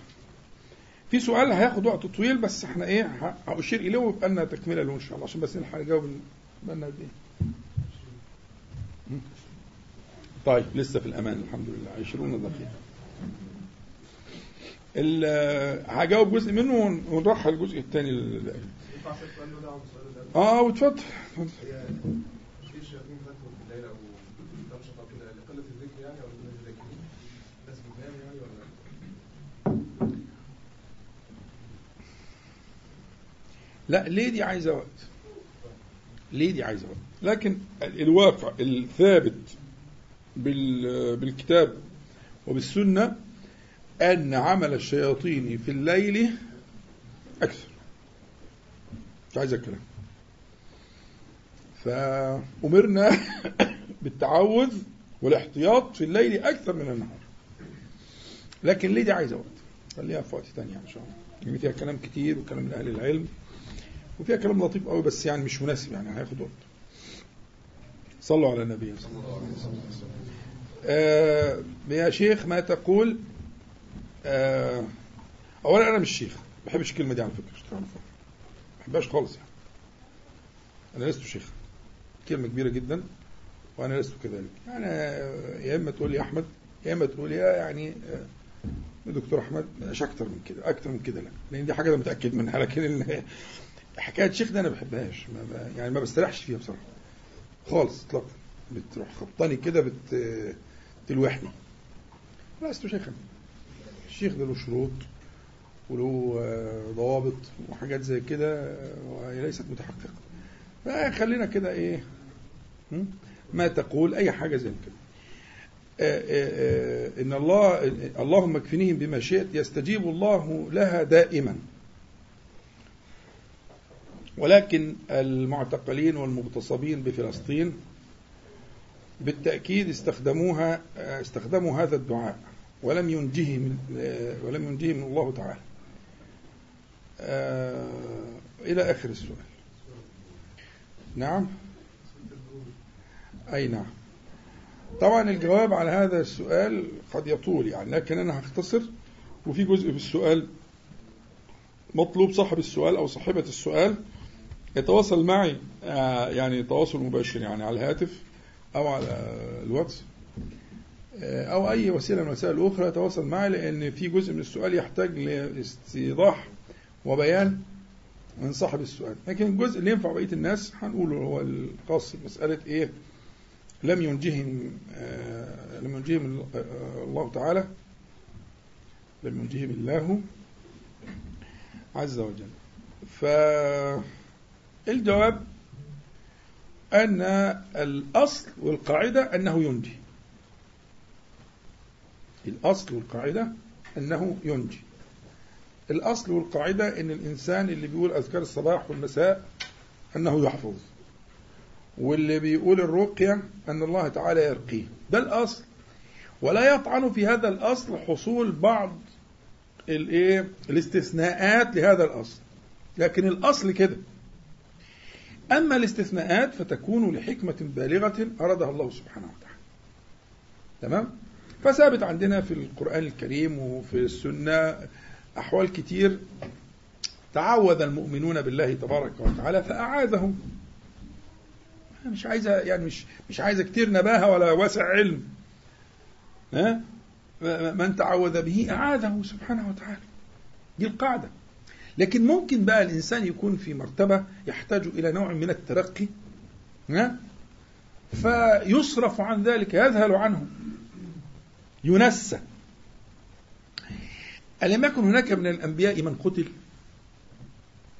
S1: في سؤال هياخد وقت طويل بس إحنا إيه هأشير إليه ويبقى لنا تكملة له إن شاء الله عشان بس نلحق نجاوب بقى لنا قد إيه. طيب لسه في الأمان الحمد لله. 20 دقيقة. هجاوب جزء منه ون- ونرحل الجزء الثاني؟
S3: آه ولا
S1: لا ليه دي عايزة وقت ليه دي عايزة وقت لكن ال- الواقع الثابت بال- بالكتاب وبالسنة أن عمل الشياطين في الليل أكثر. مش عايز الكلام فأمرنا بالتعوذ والاحتياط في الليل أكثر من النهار. لكن ليه دي عايزة وقت؟ خليها في وقت تاني إن شاء الله. يعني فيها كلام كتير وكلام من أهل العلم وفيها كلام لطيف قوي بس يعني مش مناسب يعني هياخد وقت. صلوا على النبي صلى الله عليه وسلم. آه يا شيخ ما تقول آه أولا أنا مش شيخ ما بحبش الكلمة دي على فكرة مش ما بحبهاش خالص يعني. أنا لست شيخ. كلمة كبيرة جدا وأنا لست كذلك. يعني يا إما تقول لي أحمد يا إما تقول يا يعني آه، دكتور أحمد مش أكتر من كده أكتر من كده لا. لأن دي حاجة أنا متأكد منها لكن حكاية شيخ ده أنا ما بحبهاش يعني ما بستريحش فيها بصراحة. خالص إطلاقا. بتروح خبطاني كده بت تلوحني. لست شيخا. الشيخ ده له شروط وله آه، ضوابط وحاجات زي كده آه، وهي ليست متحققة. فخلينا كده إيه? ما تقول أي حاجة زي كده. آه، إن الله اللهم اكفنيهم بما شئت يستجيب الله لها دائما. ولكن المعتقلين والمغتصبين بفلسطين بالتأكيد استخدموها استخدموا هذا الدعاء. ولم ينجهم آه، ولم ينجهم الله تعالى. آه، إلى آخر السؤال. نعم؟ أي نعم. طبعا الجواب على هذا السؤال قد يطول يعني لكن أنا هختصر وفي جزء في السؤال مطلوب صاحب السؤال أو صاحبة السؤال يتواصل معي آه، يعني تواصل مباشر يعني على الهاتف أو على الواتس. أو أي وسيلة من الوسائل الأخرى يتواصل معي لأن في جزء من السؤال يحتاج لاستيضاح وبيان من صاحب السؤال. لكن الجزء اللي ينفع بقية الناس هنقوله هو الخاص بمسألة إيه؟ لم ينجهم آه، لم ينجهم آه، الله تعالى لم ينجهم الله عز وجل. فالجواب أن الأصل والقاعدة أنه ينجي. الأصل والقاعدة أنه ينجي. الأصل والقاعدة أن الإنسان اللي بيقول أذكار الصباح والمساء أنه يحفظ. واللي بيقول الرقية أن الله تعالى يرقيه. ده الأصل. ولا يطعن في هذا الأصل حصول بعض الإيه؟ الاستثناءات لهذا الأصل. لكن الأصل كده. أما الاستثناءات فتكون لحكمة بالغة أرادها الله سبحانه وتعالى. تمام؟ فثابت عندنا في القرآن الكريم وفي السنة أحوال كتير. تعوذ المؤمنون بالله تبارك وتعالى فأعاذهم. مش عايزة يعني مش مش عايزة كتير نباهة ولا واسع علم. ها؟ من تعوذ به أعاذه سبحانه وتعالى. دي القاعدة. لكن ممكن بقى الإنسان يكون في مرتبة يحتاج إلى نوع من الترقي ها؟ فيصرف عن ذلك يذهل عنه. ينسى. ألم يكن هناك من الأنبياء من قتل؟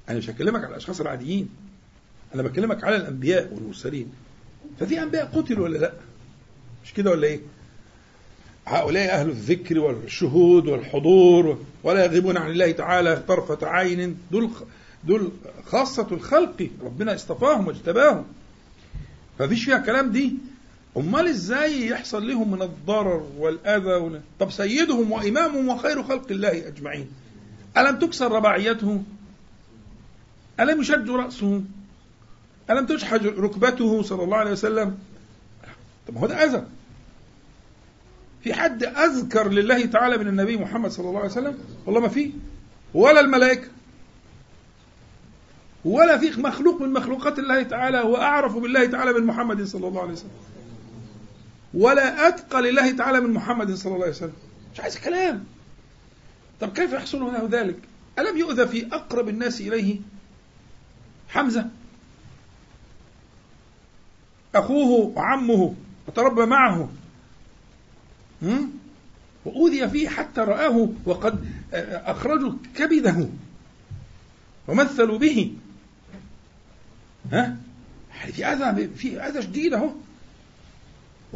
S1: أنا مش هكلمك على الأشخاص العاديين. أنا بكلمك على الأنبياء والمرسلين. ففي أنبياء قتلوا ولا لأ؟ مش كده ولا إيه؟ هؤلاء أهل الذكر والشهود والحضور ولا يغيبون عن الله تعالى طرفة عين. دول دول خاصة الخلق. ربنا اصطفاهم واجتباهم. ففيش فيها كلام دي. أمال إزاي يحصل لهم من الضرر والأذى ولا... طب سيدهم وإمامهم وخير خلق الله أجمعين. ألم تكسر رباعيته ألم يشج راسه ألم تشحج ركبته صلى الله عليه وسلم؟ طب هو ده أذى. في حد أذكر لله تعالى من النبي محمد صلى الله عليه وسلم؟ والله ما في. ولا الملائكة. ولا في مخلوق من مخلوقات الله تعالى هو أعرف بالله تعالى من محمد صلى الله عليه وسلم. ولا أتقى لله تعالى من محمد صلى الله عليه وسلم. مش عايز كلام. طب كيف يحصل له ذلك؟ ألم يؤذى في أقرب الناس إليه؟ حمزة. أخوه وعمه وتربى معه. وأوذي فيه حتى رآه وقد أخرجوا كبده ومثلوا به. ها؟ في أذى في أذى شديد أهو.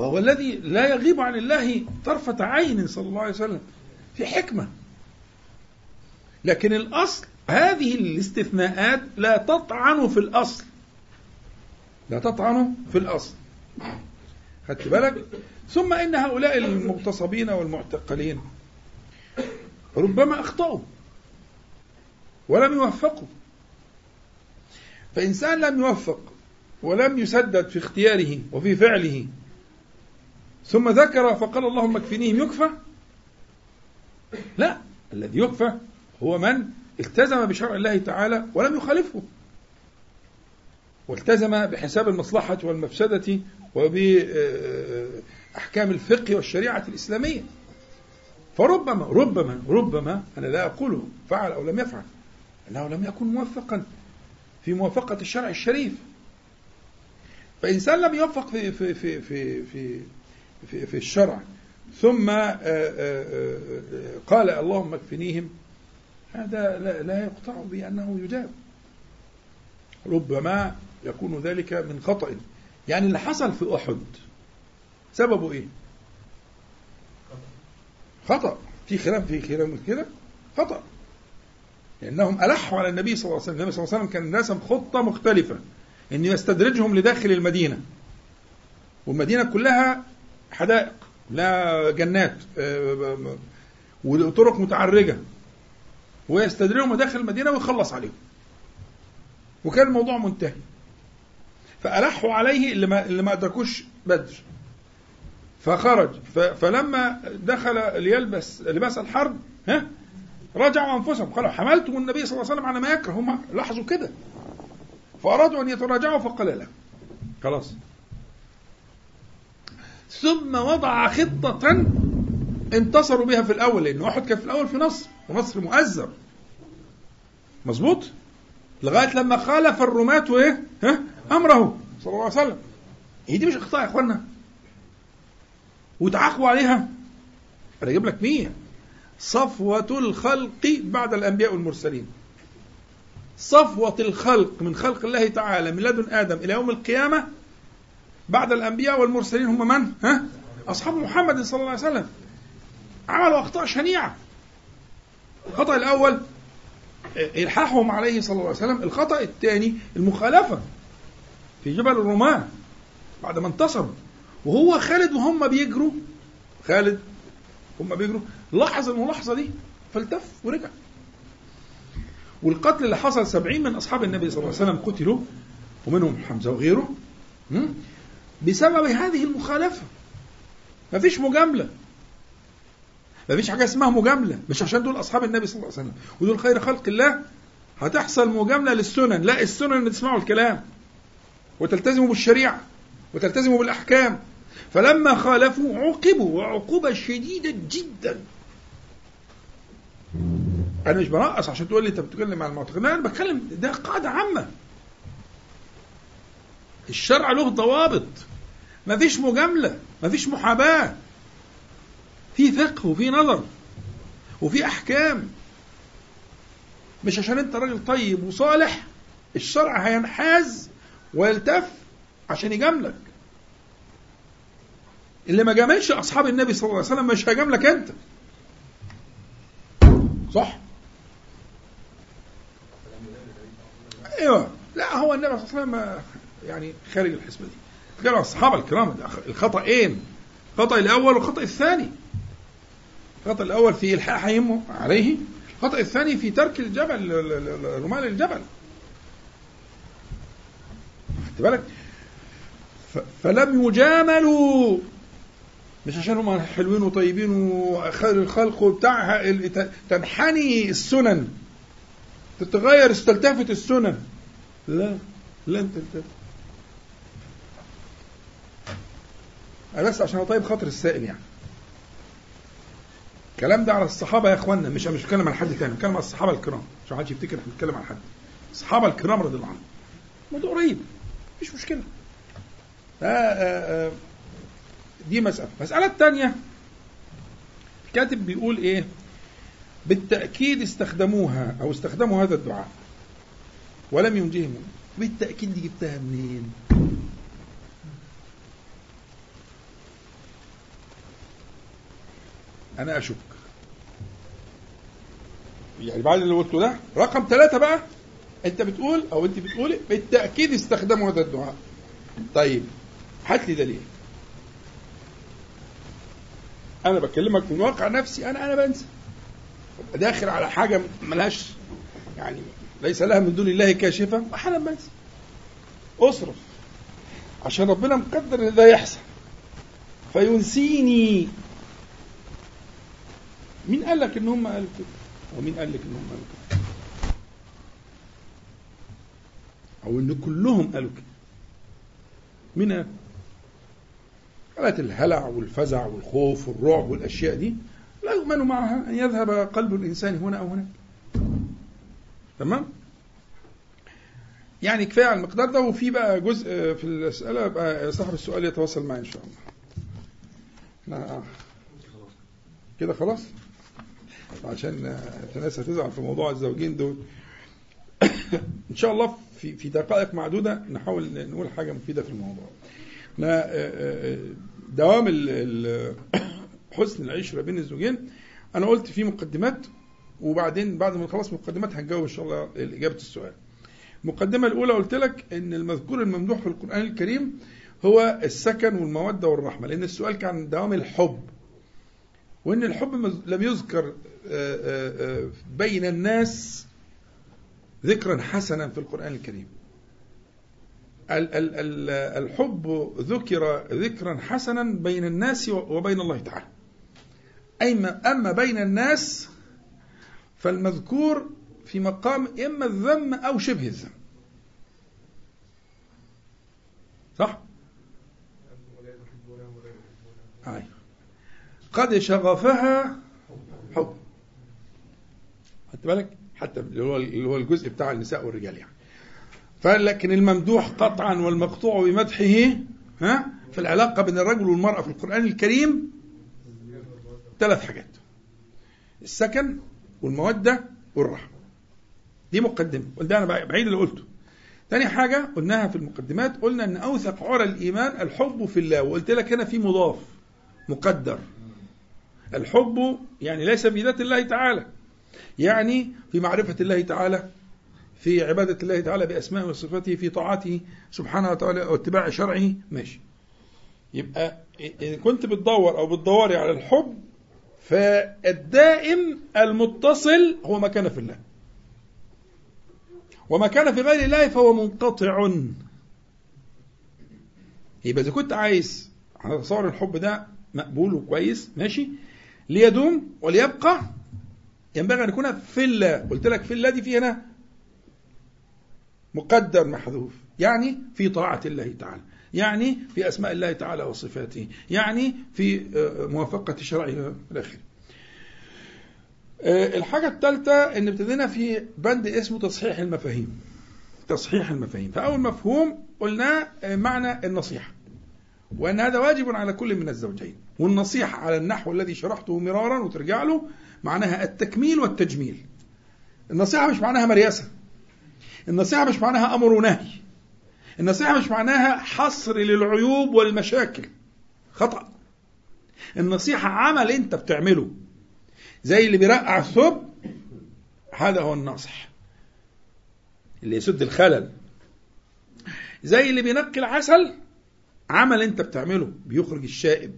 S1: وهو الذي لا يغيب عن الله طرفة عين صلى الله عليه وسلم. في حكمة. لكن الأصل هذه الاستثناءات لا تطعن في الأصل. لا تطعن في الأصل. خدت بالك؟ ثم إن هؤلاء المغتصبين والمعتقلين ربما أخطأوا ولم يوفقوا. فإنسان لم يوفق ولم يسدد في اختياره وفي فعله ثم ذكر فقال اللهم اكفنيهم يكفى؟ لا الذي يكفى هو من التزم بشرع الله تعالى ولم يخالفه. والتزم بحساب المصلحة والمفسدة وبأحكام الفقه والشريعة الإسلامية. فربما ربما ربما أنا لا أقوله فعل أو لم يفعل أنه لم يكن موفقا في موافقة الشرع الشريف. فإنسان لم يوفق في في في في, في في, الشرع. ثم آه، آه، آه، قال اللهم اكفنيهم. هذا لا يقطع بأنه يجاب. ربما يكون ذلك من خطأ. يعني اللي حصل في أحد سببه إيه؟ خطأ. في خلاف في خلاف كده خطأ. لأنهم ألحوا على النبي صلى الله عليه وسلم. النبي صلى الله عليه وسلم كان رسم خطة مختلفة. أن يستدرجهم لداخل المدينة. والمدينة كلها حدائق لا جنات آه، وطرق متعرجة ويستدرجهم داخل المدينة ويخلص عليهم. وكان الموضوع منتهي. فألحوا عليه اللي ما, اللي ما أدركوش بدر. فخرج. فلما دخل ليلبس لباس الحرب ها رجعوا أنفسهم. قالوا حملتم النبي صلى الله عليه وسلم على ما يكره. هم لاحظوا كده. فأرادوا أن يتراجعوا فقال لا. خلاص. ثم وضع خطة انتصروا بها في الأول لأن أحد كان في الأول في نصر ونصر مؤزر. مظبوط؟ لغاية لما خالف الرماة وإيه ها؟ أمره صلى الله عليه وسلم. هي دي مش أخطاء يا إخوانا؟ وتعاقبوا عليها؟ أنا أجيب لك مين صفوة الخلق بعد الأنبياء والمرسلين. صفوة الخلق من خلق الله تعالى من لدن آدم إلى يوم القيامة بعد الأنبياء والمرسلين هم من؟ ها؟ أصحاب محمد صلى الله عليه وسلم. عملوا أخطاء شنيعة. الخطأ الأول إلحاحهم عليه صلى الله عليه وسلم. الخطأ الثاني المخالفة في جبل الرماة بعد ما انتصروا. وهو خالد وهم بيجروا. خالد هم بيجروا. لاحظ الملاحظة دي فالتف ورجع. والقتل اللي حصل سبعين من أصحاب النبي صلى الله عليه وسلم قتلوا ومنهم حمزة وغيره? بسبب هذه المخالفة. مفيش مجاملة. مفيش حاجة اسمها مجاملة. مش عشان دول أصحاب النبي صلى الله عليه وسلم. ودول خير خلق الله. هتحصل مجاملة للسنن. لا السنن تسمعوا الكلام. وتلتزموا بالشريعة. وتلتزموا بالأحكام. فلما خالفوا عوقبوا وعقوبة شديدة جدا. أنا مش برقص عشان تقول لي أنت بتتكلم عن المعتقد لا أنا بتكلم ده قاعدة عامة. الشرع له ضوابط. مفيش مجاملة مفيش محاباة. في فقه وفي نظر وفي أحكام. مش عشان أنت راجل طيب وصالح الشرع هينحاز ويلتف عشان يجاملك. اللي ما جاملش أصحاب النبي صلى الله عليه وسلم مش هيجاملك أنت. صح؟ أيوه. لا هو النبي صلى الله عليه وسلم يعني خارج الحسبة دي. كانوا الصحابه الكرام الخطأين الخطأ الأول والخطأ الثاني. الخطأ الأول في الحاحهم عليه الخطأ الثاني في ترك الجبل رمال الجبل. خدت بالك؟ فلم يجاملوا. مش عشان هم حلوين وطيبين وخير الخلق وبتاع تنحني السنن. تتغير استلتفت السنن. لا لن تلتفت بس عشان أطيب خاطر السائل يعني؟ الكلام ده على الصحابة يا إخوانا مش مش بتكلم عن حد تاني بتكلم على الصحابة الكرام. عشان محدش يفتكر إحنا بنتكلم عن حد؟ الصحابة الكرام رضي الله عنهم. موضوع قريب مفيش مشكلة. آه آه آه دي مسألة. المسألة الثانية الكاتب بيقول إيه؟ بالتأكيد استخدموها أو استخدموا هذا الدعاء ولم ينجهم بالتأكيد دي جبتها منين؟ أنا أشك. يعني بعد اللي قلته ده رقم ثلاثة بقى أنت بتقول أو أنت بتقولي بالتأكيد استخدموا هذا الدعاء. طيب هات لي دليل. أنا بكلمك من واقع نفسي أنا أنا بنسى. داخل على حاجة ملهاش يعني ليس لها من دون الله كاشفة أحيانا بنسى. أصرف. عشان ربنا مقدر إن ده يحصل. فينسيني. مين قال لك إن هم قالوا كده؟ ومين قال لك إن هم قالوا كده؟ أو إن كلهم قالوا كده؟ مين قال؟ حالات الهلع والفزع والخوف والرعب والأشياء دي لا يؤمن معها أن يذهب قلب الإنسان هنا أو هناك تمام يعني كفاية على المقدار ده وفي بقى جزء في المسألة بقى صاحب السؤال يتواصل معي إن شاء الله لا كده خلاص عشان الناس هتزعل في موضوع الزوجين دول. إن شاء الله في في دقائق معدودة نحاول نقول حاجة مفيدة في الموضوع. دوام حسن العشرة بين الزوجين. أنا قلت في مقدمات وبعدين بعد ما نخلص مقدمات هنجاوب إن شاء الله إجابة السؤال. المقدمة الأولى قلت لك إن المذكور الممدوح في القرآن الكريم هو السكن والمودة والرحمة لأن السؤال كان دوام الحب. وإن الحب لم يذكر بين الناس ذكرا حسنا في القرآن الكريم ال- ال- ال- الحب ذكر ذكرا حسنا بين الناس وبين الله تعالى أما بين الناس فالمذكور في مقام إما الذم أو شبه الذم صح؟
S3: أنتم ولا تحبونهم ولا يحبونهم
S1: أي. قد شغفها خدت بالك؟ حتى اللي هو اللي هو الجزء بتاع النساء والرجال يعني. فلكن الممدوح قطعا والمقطوع بمدحه ها في العلاقة بين الرجل والمرأة في القرآن الكريم ثلاث حاجات. السكن والمودة والرحمة دي مقدمة وده أنا بعيد اللي قلته. تاني حاجة قلناها في المقدمات قلنا أن أوثق عرى الإيمان الحب في الله وقلت لك هنا في مضاف مقدر. الحب يعني ليس في ذات الله تعالى. يعني في معرفة الله تعالى في عبادة الله تعالى بأسمائه وصفاته في طاعته سبحانه وتعالى واتباع شرعه ماشي. يبقى إن كنت بتدور أو بتدوري على الحب فالدائم المتصل هو ما كان في الله. وما كان في غير الله فهو منقطع. يبقى إذا كنت عايز هتصور الحب ده مقبول وكويس ماشي ليدوم وليبقى ينبغي أن يكون في الله قلت لك في الله دي في هنا مقدر محذوف يعني في طاعة الله تعالى يعني في أسماء الله تعالى وصفاته يعني في آه، موافقة شرعه الآخر آه، الحاجة الثالثة أن ابتدينا في بند اسمه تصحيح المفاهيم. تصحيح المفاهيم. فأول مفهوم قلنا آه، معنى النصيحة. وأن هذا واجب على كل من الزوجين. والنصيحة على النحو الذي شرحته مرارا وترجع له معناها التكميل والتجميل. النصيحة مش معناها مرياسة. النصيحة مش معناها أمر ونهي. النصيحة مش معناها حصر للعيوب والمشاكل. خطأ. النصيحة عمل أنت بتعمله. زي اللي بيرقع الثوب هذا هو الناصح. اللي يسد الخلل. زي اللي بينقي العسل عمل أنت بتعمله. بيخرج الشائب.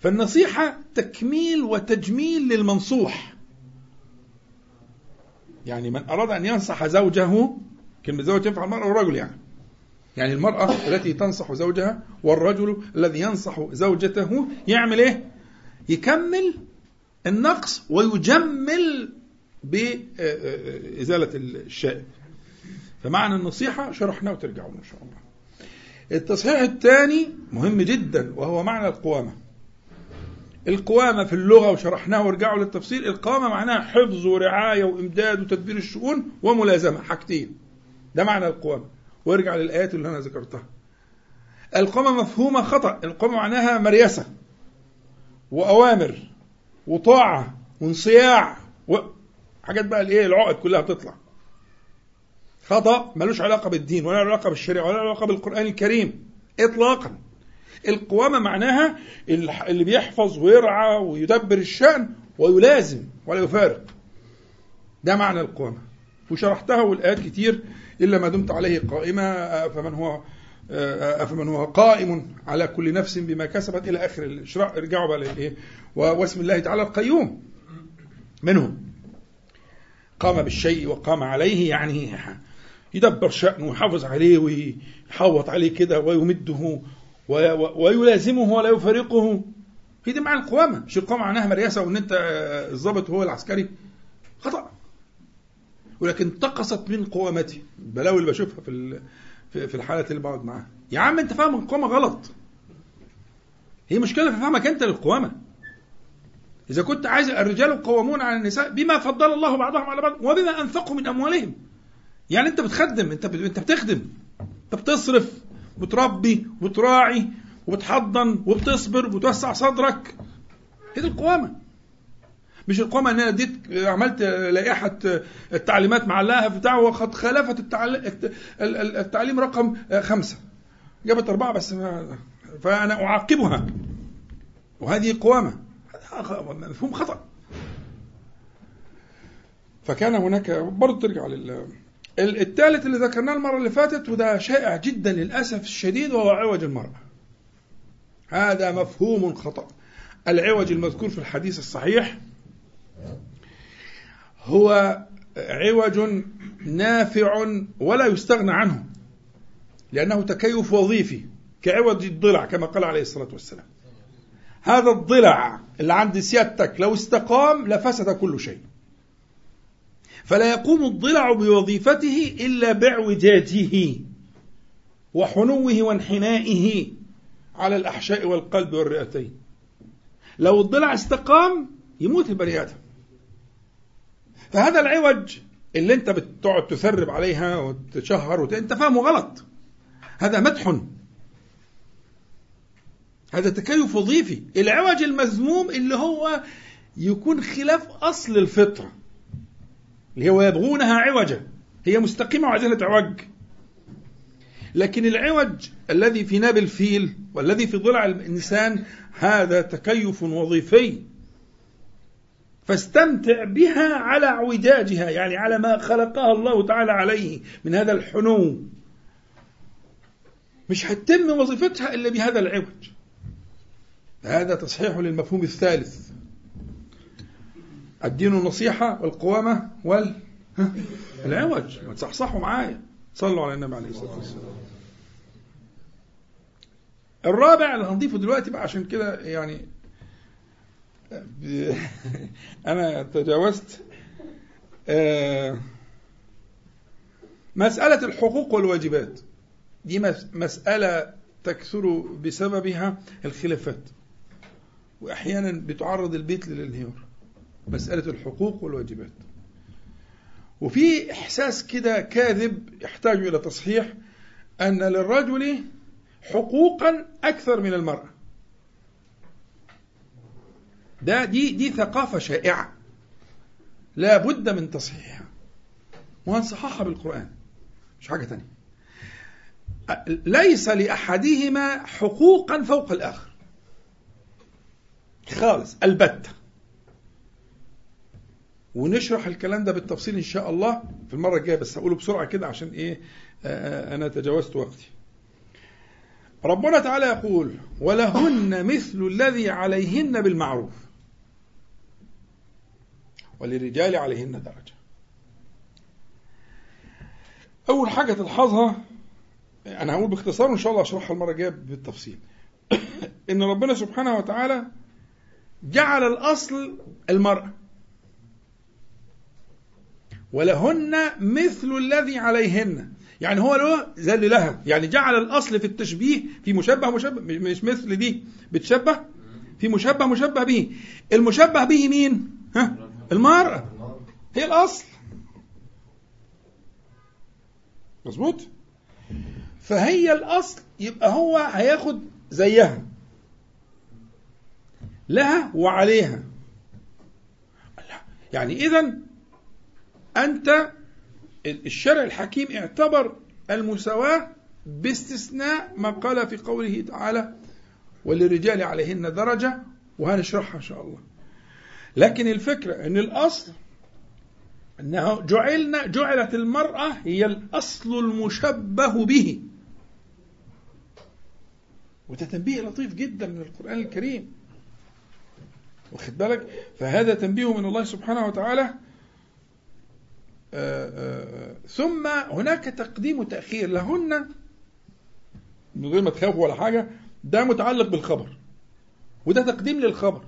S1: فالنصيحة تكميل وتجميل للمنصوح. يعني من أراد أن ينصح زوجه كلمة زوج تنفع المرأة والرجل يعني. يعني المرأة التي تنصح زوجها والرجل الذي ينصح زوجته يعمل إيه؟ يكمل النقص ويجمل بإزالة الشائب فمعنى النصيحة شرحناه وترجعوا إن شاء الله. التصحيح الثاني مهم جدا وهو معنى القوامة. القوامة في اللغة وشرحناه وارجعوا للتفسير القوامة معناها حفظ ورعاية وإمداد وتدبير الشؤون وملازمة. حاجتين. ده معنى القوامة. وارجع للآيات اللي أنا ذكرتها. القوامة مفهومة خطأ. القوامة معناها مريسة وأوامر وطاعة وانصياع وحاجات بقى الإيه؟ العقد كلها بتطلع. خطأ ملوش علاقة بالدين ولا علاقة بالشريعة ولا علاقة بالقرآن الكريم إطلاقا. القوامة معناها اللي بيحفظ ويرعى ويدبر الشأن ويلازم ولا يفارق. ده معنى القوامة. وشرحتها والآيات كتير إلا ما دمت عليه قائمة فمن هو أفمن هو قائم على كل نفس بما كسبت إلى آخر الشرع. ارجعوا بقى للإيه؟ واسم الله تعالى القيوم. منهم قام بالشيء وقام عليه يعني يدبر شأنه ويحافظ عليه ويحوط عليه كده ويمده ويلازمه ولا يفارقه هي دي معنى القوامة. مش القوامة معناها مرياسة وإن أنت الضابط هو العسكري. خطأ. ولكن انتقصت من قوامتي البلاوي اللي بشوفها في في الحالات اللي بقعد معاها. يا عم أنت فاهم القوامة غلط. هي مشكلة في فهمك أنت للقوامة. إذا كنت عايز الرجال قوامون على النساء بما فضل الله بعضهم على بعض وبما أنفقوا من أموالهم. يعني أنت بتخدم أنت أنت بتخدم. أنت بتصرف. وتربي وتراعي وبتحضن وبتصبر وتوسع صدرك. هي دي القوامة. مش القوامة إن أنا اديت عملت لائحة التعليمات معلقها في بتاع وقد خالفت التعليم رقم خمسة. جابت أربعة بس فأنا أعاقبها. وهذه قوامة. مفهوم خطأ. فكان هناك برضه ترجع لل الثالث اللي ذكرناه المرة اللي فاتت وده شائع جدا للأسف الشديد وهو عوج المرأة. هذا مفهوم خطأ. العوج المذكور في الحديث الصحيح هو عوج نافع ولا يستغنى عنه لأنه تكيف وظيفي كعوض الضلع كما قال عليه الصلاة والسلام. هذا الضلع اللي عند سيادتك لو استقام لفسد كل شيء. فلا يقوم الضلع بوظيفته إلا باعوجاجه وحنوه وانحنائه على الأحشاء والقلب والرئتين. لو الضلع استقام يموت البني آدم. فهذا العوج اللي انت بتقعد تثرب عليها وتشهر وت... انت فاهمه غلط. هذا مدح. هذا تكيف وظيفي العوج المذموم اللي هو يكون خلاف أصل الفطرة. اللي هو يبغونها عوجا. هي مستقيمة وعايزين تعوج. لكن العوج الذي في ناب الفيل والذي في ضلع الإنسان هذا تكيف وظيفي. فاستمتع بها على اعوجاجها يعني على ما خلقها الله تعالى عليه من هذا الحنو. مش هتتم وظيفتها إلا بهذا العوج. هذا تصحيح للمفهوم الثالث. الدين النصيحة والقوامة وال العوج. ما تصحصحوا معايا. صلوا على النبي عليه الصلاة والسلام. الرابع اللي هنضيفه دلوقتي بقى عشان كده يعني أنا تجاوزت آه، مسألة الحقوق والواجبات. دي مسألة تكثر بسببها الخلافات. وأحيانا بتعرض البيت للانهيار. مسألة الحقوق والواجبات. وفي إحساس كده كاذب يحتاج إلى تصحيح أن للرجل حقوقا أكثر من المرأة. ده دي دي ثقافة شائعة. لا بد من تصحيحها. وهنصححها بالقرآن. مش حاجة تانية. ليس لأحدهما حقوقا فوق الآخر. خالص البتة. ونشرح الكلام ده بالتفصيل إن شاء الله في المرة الجاية بس هقوله بسرعة كده عشان إيه أنا تجاوزت وقتي. ربنا تعالى يقول ولهن مثل الذي عليهن بالمعروف. وللرجال عليهن درجة. أول حاجة تلحظها أنا هقول باختصار وإن شاء الله أشرحها المرة الجاية بالتفصيل. إن ربنا سبحانه وتعالى جعل الأصل المرأة. ولهن مثل الذي عليهن. يعني هو له اللي لها. يعني جعل الأصل في التشبيه في مشبه مشبه مش مثل دي بتشبه؟ في مشبه مشبه به. المشبه به مين؟ ها؟ المرأة هي الأصل. مظبوط؟ فهي الأصل يبقى هو هياخد زيها. لها وعليها. يعني إذا أنت الشرع الحكيم اعتبر المساواة باستثناء ما قال في قوله تعالى وللرجال عليهن درجة وهنشرحها إن شاء الله. لكن الفكرة أن الأصل أنه جعلنا جعلت المرأة هي الأصل المشبه به. وده تنبيه لطيف جدا من القرآن الكريم. واخد بالك؟ فهذا تنبيه من الله سبحانه وتعالى ثم هناك تقديم وتأخير لهن من غير ما تخافوا ولا حاجة. ده متعلق بالخبر وده تقديم للخبر.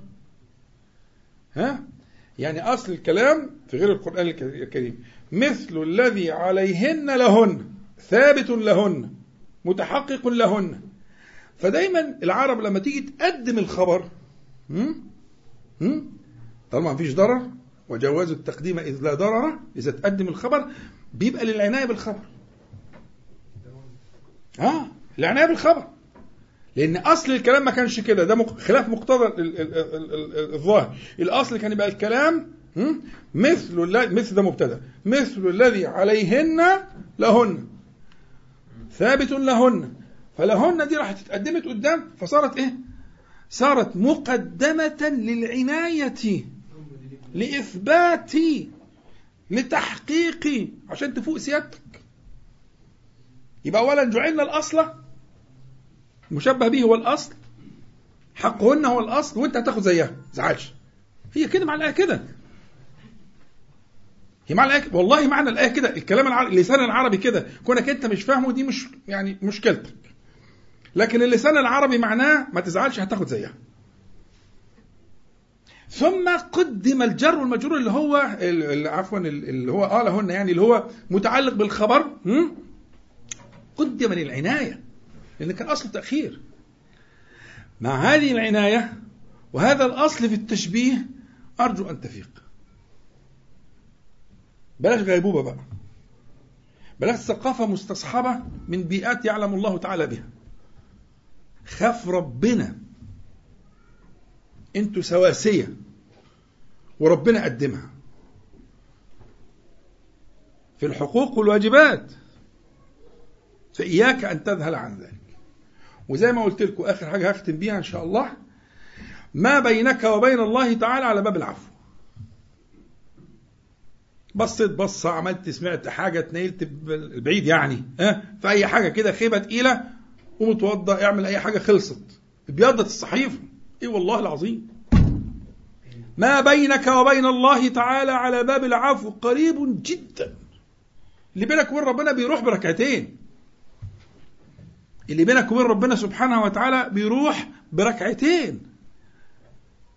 S1: ها؟ يعني أصل الكلام في غير القرآن الكريم مثل الذي عليهن لهن ثابت لهن متحقق لهن. فدايما العرب لما تيجي تقدم الخبر طالما ما فيش ضرر وجواز التقديم إذ لا ضرر إذا تقدم الخبر بيبقى للعناية بالخبر. آه العناية بالخبر. لأن أصل الكلام ما كانش كده. ده خلاف مقتضى الظاهر. الأصل كان يبقى الكلام مثل مثل ده مبتدأ. مثل الذي عليهن لهن. ثابت لهن. فلهن دي راحت اتقدمت قدام فصارت إيه؟ صارت مقدمة للعناية. لإثبات لتحقيق عشان تفوق سيادتك. يبقى أولا جعلنا الأصل المشبه به هو الأصل حقهن هو الأصل وأنت هتاخد زيها. زعلش. هي كده معناها كده. هي معنى الآية والله معنى الآية كده. الكلام العربي اللسان العربي كده. كونك أنت مش فاهمه دي مش يعني مشكلتك. لكن اللسان العربي معناه ما تزعلش هتاخد زيها. ثم قدم الجر والمجرور اللي هو ال- ال- عفوا ال- اللي هو آه لهن يعني اللي هو متعلق بالخبر؟ قدم للعناية لأن كان أصل تأخير. مع هذه العناية وهذا الأصل في التشبيه أرجو أن تفيق. بلاش غيبوبة بقى. بلاش ثقافة مستصحبة من بيئات يعلم الله تعالى بها. خاف ربنا. أنتوا سواسيه وربنا قدمها. في الحقوق والواجبات. فإياك أن تذهل عن ذلك. وزي ما قلت لكم آخر حاجة هختم بيها إن شاء الله. ما بينك وبين الله تعالى على باب العفو. بصيت بصة عملت سمعت حاجة اتنيلت بعيد يعني ها؟ في أي حاجة كده خيبة تقيلة ومتوضأ اعمل أي حاجة خلصت. ابيضت الصحيفة. إيه والله العظيم. ما بينك وبين الله تعالى على باب العفو قريب جدا. اللي بينك وبين ربنا بيروح بركعتين. اللي بينك وبين ربنا سبحانه وتعالى بيروح بركعتين.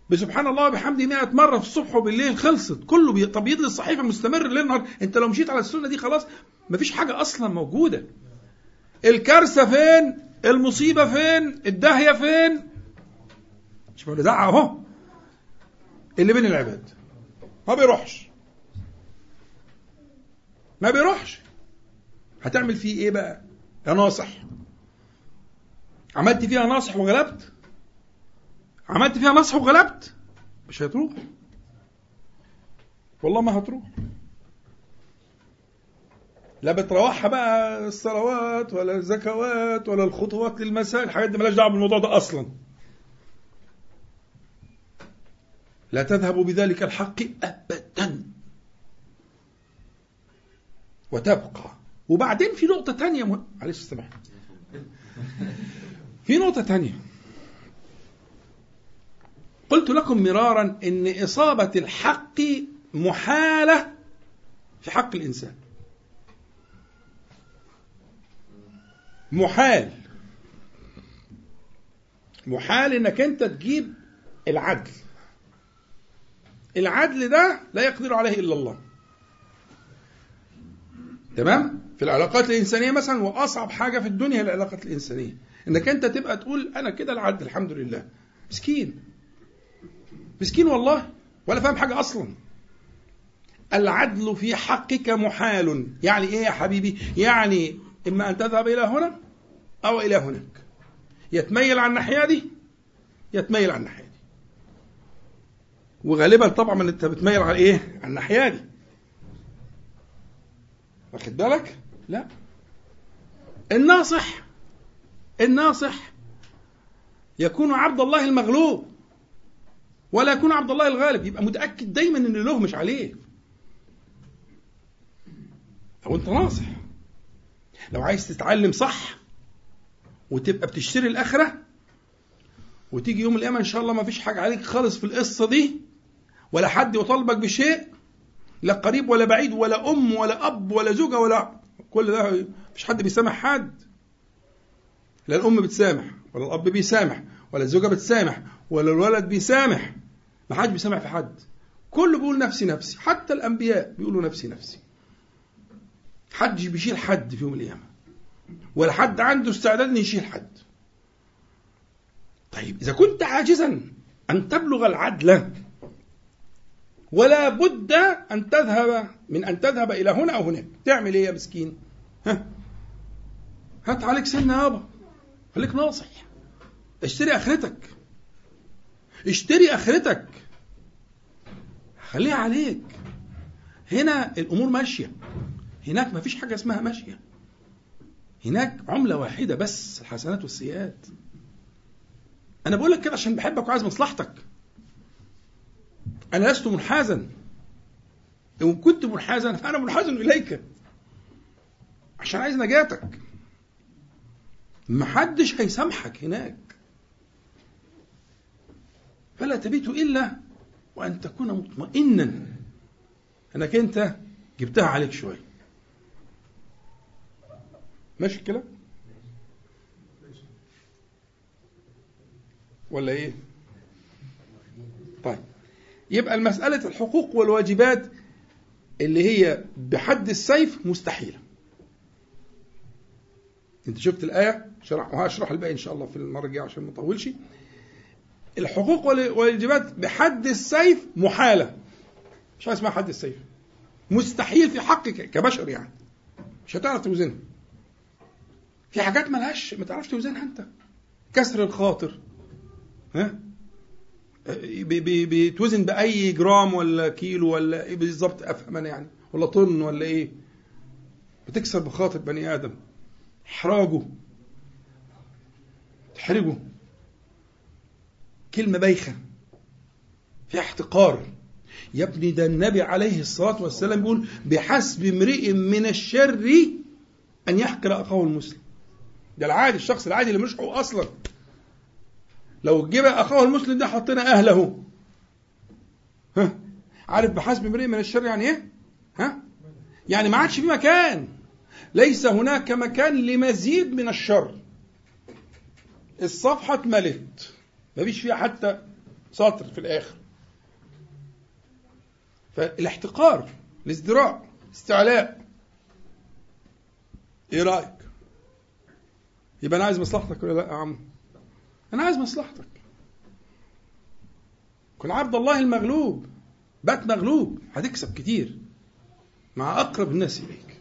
S1: بسبحان الله وبحمده 100 مرة في الصبح وبالليل خلصت. كله بي... طب يدلي الصحيفة مستمر ليل نهار. انت لو مشيت على السنة دي خلاص مفيش حاجة أصلا موجودة. الكارثة فين؟ المصيبة فين؟ الداهية فين؟ مش بقول دعوة اهو. اللي بين العباد. ما بيروحش. ما بيروحش. هتعمل فيه إيه بقى؟ يا ناصح. عملت فيها ناصح وغلبت؟ عملت فيها ناصح وغلبت؟ مش هتروح. والله ما هتروح. لا بتروحها بقى الصلوات ولا الزكوات ولا الخطوات للمساء الحاجات دي مالهاش دعوة بالموضوع ده أصلا. لا تذهب بذلك الحق ابدا. وتبقى. وبعدين في نقطة تانية. معلش سامح في نقطة تانية. قلت لكم مرارا إن إصابة الحق محالة في حق الإنسان. محال. محال إنك أنت تجيب العدل العدل ده لا يقدر عليه إلا الله. تمام؟ في العلاقات الإنسانية مثلا واصعب حاجة في الدنيا العلاقات الإنسانية. إنك أنت تبقى تقول أنا كده العدل الحمد لله. مسكين. مسكين والله ولا فاهم حاجة أصلا. العدل في حقك محال. يعني إيه يا حبيبي؟ يعني إما أن تذهب إلى هنا أو إلى هناك. يتميل على الناحية دي؟ يتميل على الناحية دي. وغالبا طبعا أنت بتميل على إيه؟ على الناحية دي. واخد بالك؟ لا. الناصح الناصح يكون عبد الله المغلوب ولا يكون عبد الله الغالب. يبقى متأكد دايما إن له مش عليه. لو أنت ناصح لو عايز تتعلم صح وتبقى بتشتري الآخرة وتيجي يوم القيامة إن شاء الله ما فيش حاجة عليك خالص في القصة دي ولا حد يطالبك بشيء لا قريب ولا بعيد ولا أم ولا أب ولا زوجة ولا كل ده مفيش حد بيسامح حد. لا الأم بتسامح ولا الأب بيسامح ولا الزوجة بتسامح ولا الولد بيسامح. ما حدش بيسامح في حد. كله بيقول نفسي نفسي حتى الأنبياء بيقولوا نفسي نفسي. حدش بيشيل حد في يوم القيامة. ولا حد عنده استعداد يشيل حد. طيب إذا كنت عاجزا أن تبلغ العدل ولا بد أن تذهب من أن تذهب إلى هنا أو هناك. تعمل إيه يا مسكين؟ ها؟ هات عليك سنة يابا. خليك ناصح. اشتري آخرتك. اشتري آخرتك. خليها عليك. هنا الأمور ماشية. هناك ما فيش حاجة اسمها ماشية. هناك عملة واحدة بس الحسنات والسيئات. أنا بقول لك كده عشان بحبك وعايز مصلحتك. أنا لست منحازا؟ إن كنت منحازا فأنا منحاز إليك. عشان عايز نجاتك. محدش هيسامحك هناك. فلا تبيت إلا وأن تكون مطمئنا إنك أنت جبتها عليك شوية ماشي الكلام؟ ولا إيه؟ طيب. يبقى المسألة الحقوق والواجبات اللي هي بحد السيف مستحيلة. انت شفت الآية؟ شرح وهشرح الباقي إن شاء الله في المرة الجاية عشان ما اطولش الحقوق والواجبات بحد السيف محالة. مش عايز اسمها حد السيف. مستحيل في حقك كبشر يعني. مش هتعرف توزنها. في حاجات ملهاش ما تعرفش توزنها أنت. كسر الخاطر. ها؟ بيتوزن بأي جرام ولا كيلو ولا إيه بالظبط افهم أنا يعني. ولا طن ولا إيه. بتكسر بخاطر بني آدم. إحراجه. تحرجه. كلمة بايخة. فيها احتقار. يا ابني ده النبي عليه الصلاة والسلام بيقول بحسب امرئ من الشر أن يحقر أخاه المسلم. ده العادي الشخص العادي اللي مش حقوق أصلا. لو جيب أخاه المسلم ده حطينا أهله. ها؟ عارف بحسب امرئ من الشر يعني إيه؟ ها؟ يعني ما عادش في مكان. ليس هناك مكان لمزيد من الشر. الصفحة اتملت. مفيش فيها حتى سطر في الآخر. فالاحتقار الازدراء استعلاء إيه رأيك؟ يبقى أنا عايز مصلحتك ولا لأ يا عم؟ أنا عايز مصلحتك. كن عبد الله المغلوب بات مغلوب هتكسب كتير مع أقرب الناس إليك.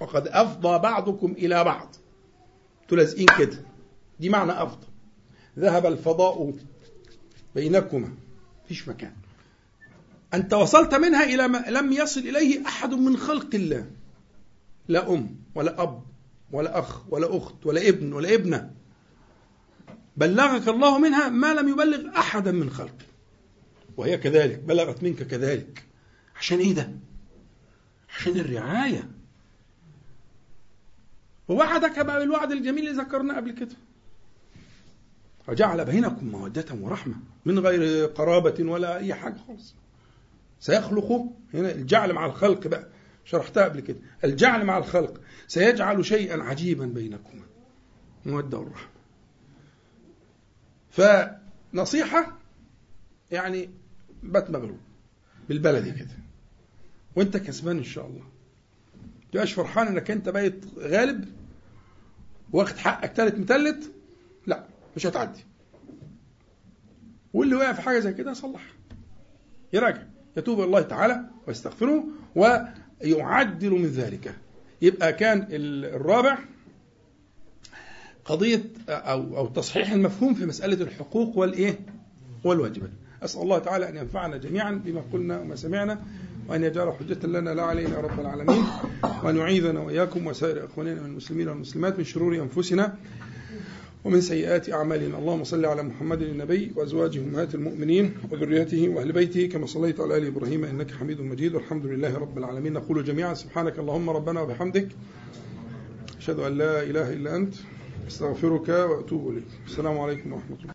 S1: وقد أفضى بعضكم إلى بعض. تلازقين كده. دي معنى أفضى. ذهب الفضاء بينكما. فيش مكان. أنت وصلت منها إلى ما لم يصل إليه أحد من خلق الله. لا أم ولا أب ولا أخ ولا أخت ولا ابن ولا ابنة. بلغك الله منها ما لم يبلغ أحدا من خلقه وهي كذلك بلغت منك كذلك. عشان إيه ده؟ عشان الرعاية. ووعدك بقى بالوعد الجميل اللي ذكرناه قبل كده. وجعل بينكم مودة ورحمة من غير قرابة ولا أي حاجة. خالص سيخلق هنا الجعل مع الخلق بقى. شرحتها قبل كده. الجعل مع الخلق. سيجعل شيئا عجيبا بينكما. مودة والرحمة فنصيحة يعني بات مغلوب بالبلدي كده. وانت كسبان إن شاء الله. تبقاش فرحان إنك أنت بقيت غالب واخد حقك تالت متلت. لا مش هتعدي. واللي وقع في حاجة زي كده يصلحها يراجع. يتوب الله تعالى ويستغفره ويعدل من ذلك. يبقى كان الرابع قضية أو أو تصحيح المفهوم في مسألة الحقوق والإيه؟ والواجبات. أسأل الله تعالى أن ينفعنا جميعا بما قلنا وما سمعنا وأن يجعل حجة لنا لا علينا رب العالمين وأن يعيذنا وإياكم وسائر إخواننا من المسلمين والمسلمات من شرور أنفسنا ومن سيئات أعمالنا اللهم صل على محمد النبي وأزواجه أمهات المؤمنين وذريته وأهل بيته كما صليت على آل إبراهيم إنك حميد مجيد والحمد لله رب العالمين نقول جميعا سبحانك اللهم ربنا وبحمدك أشهد أن لا إله إلا أنت أستغفرك وأتوب إليك. السلام عليكم ورحمة الله.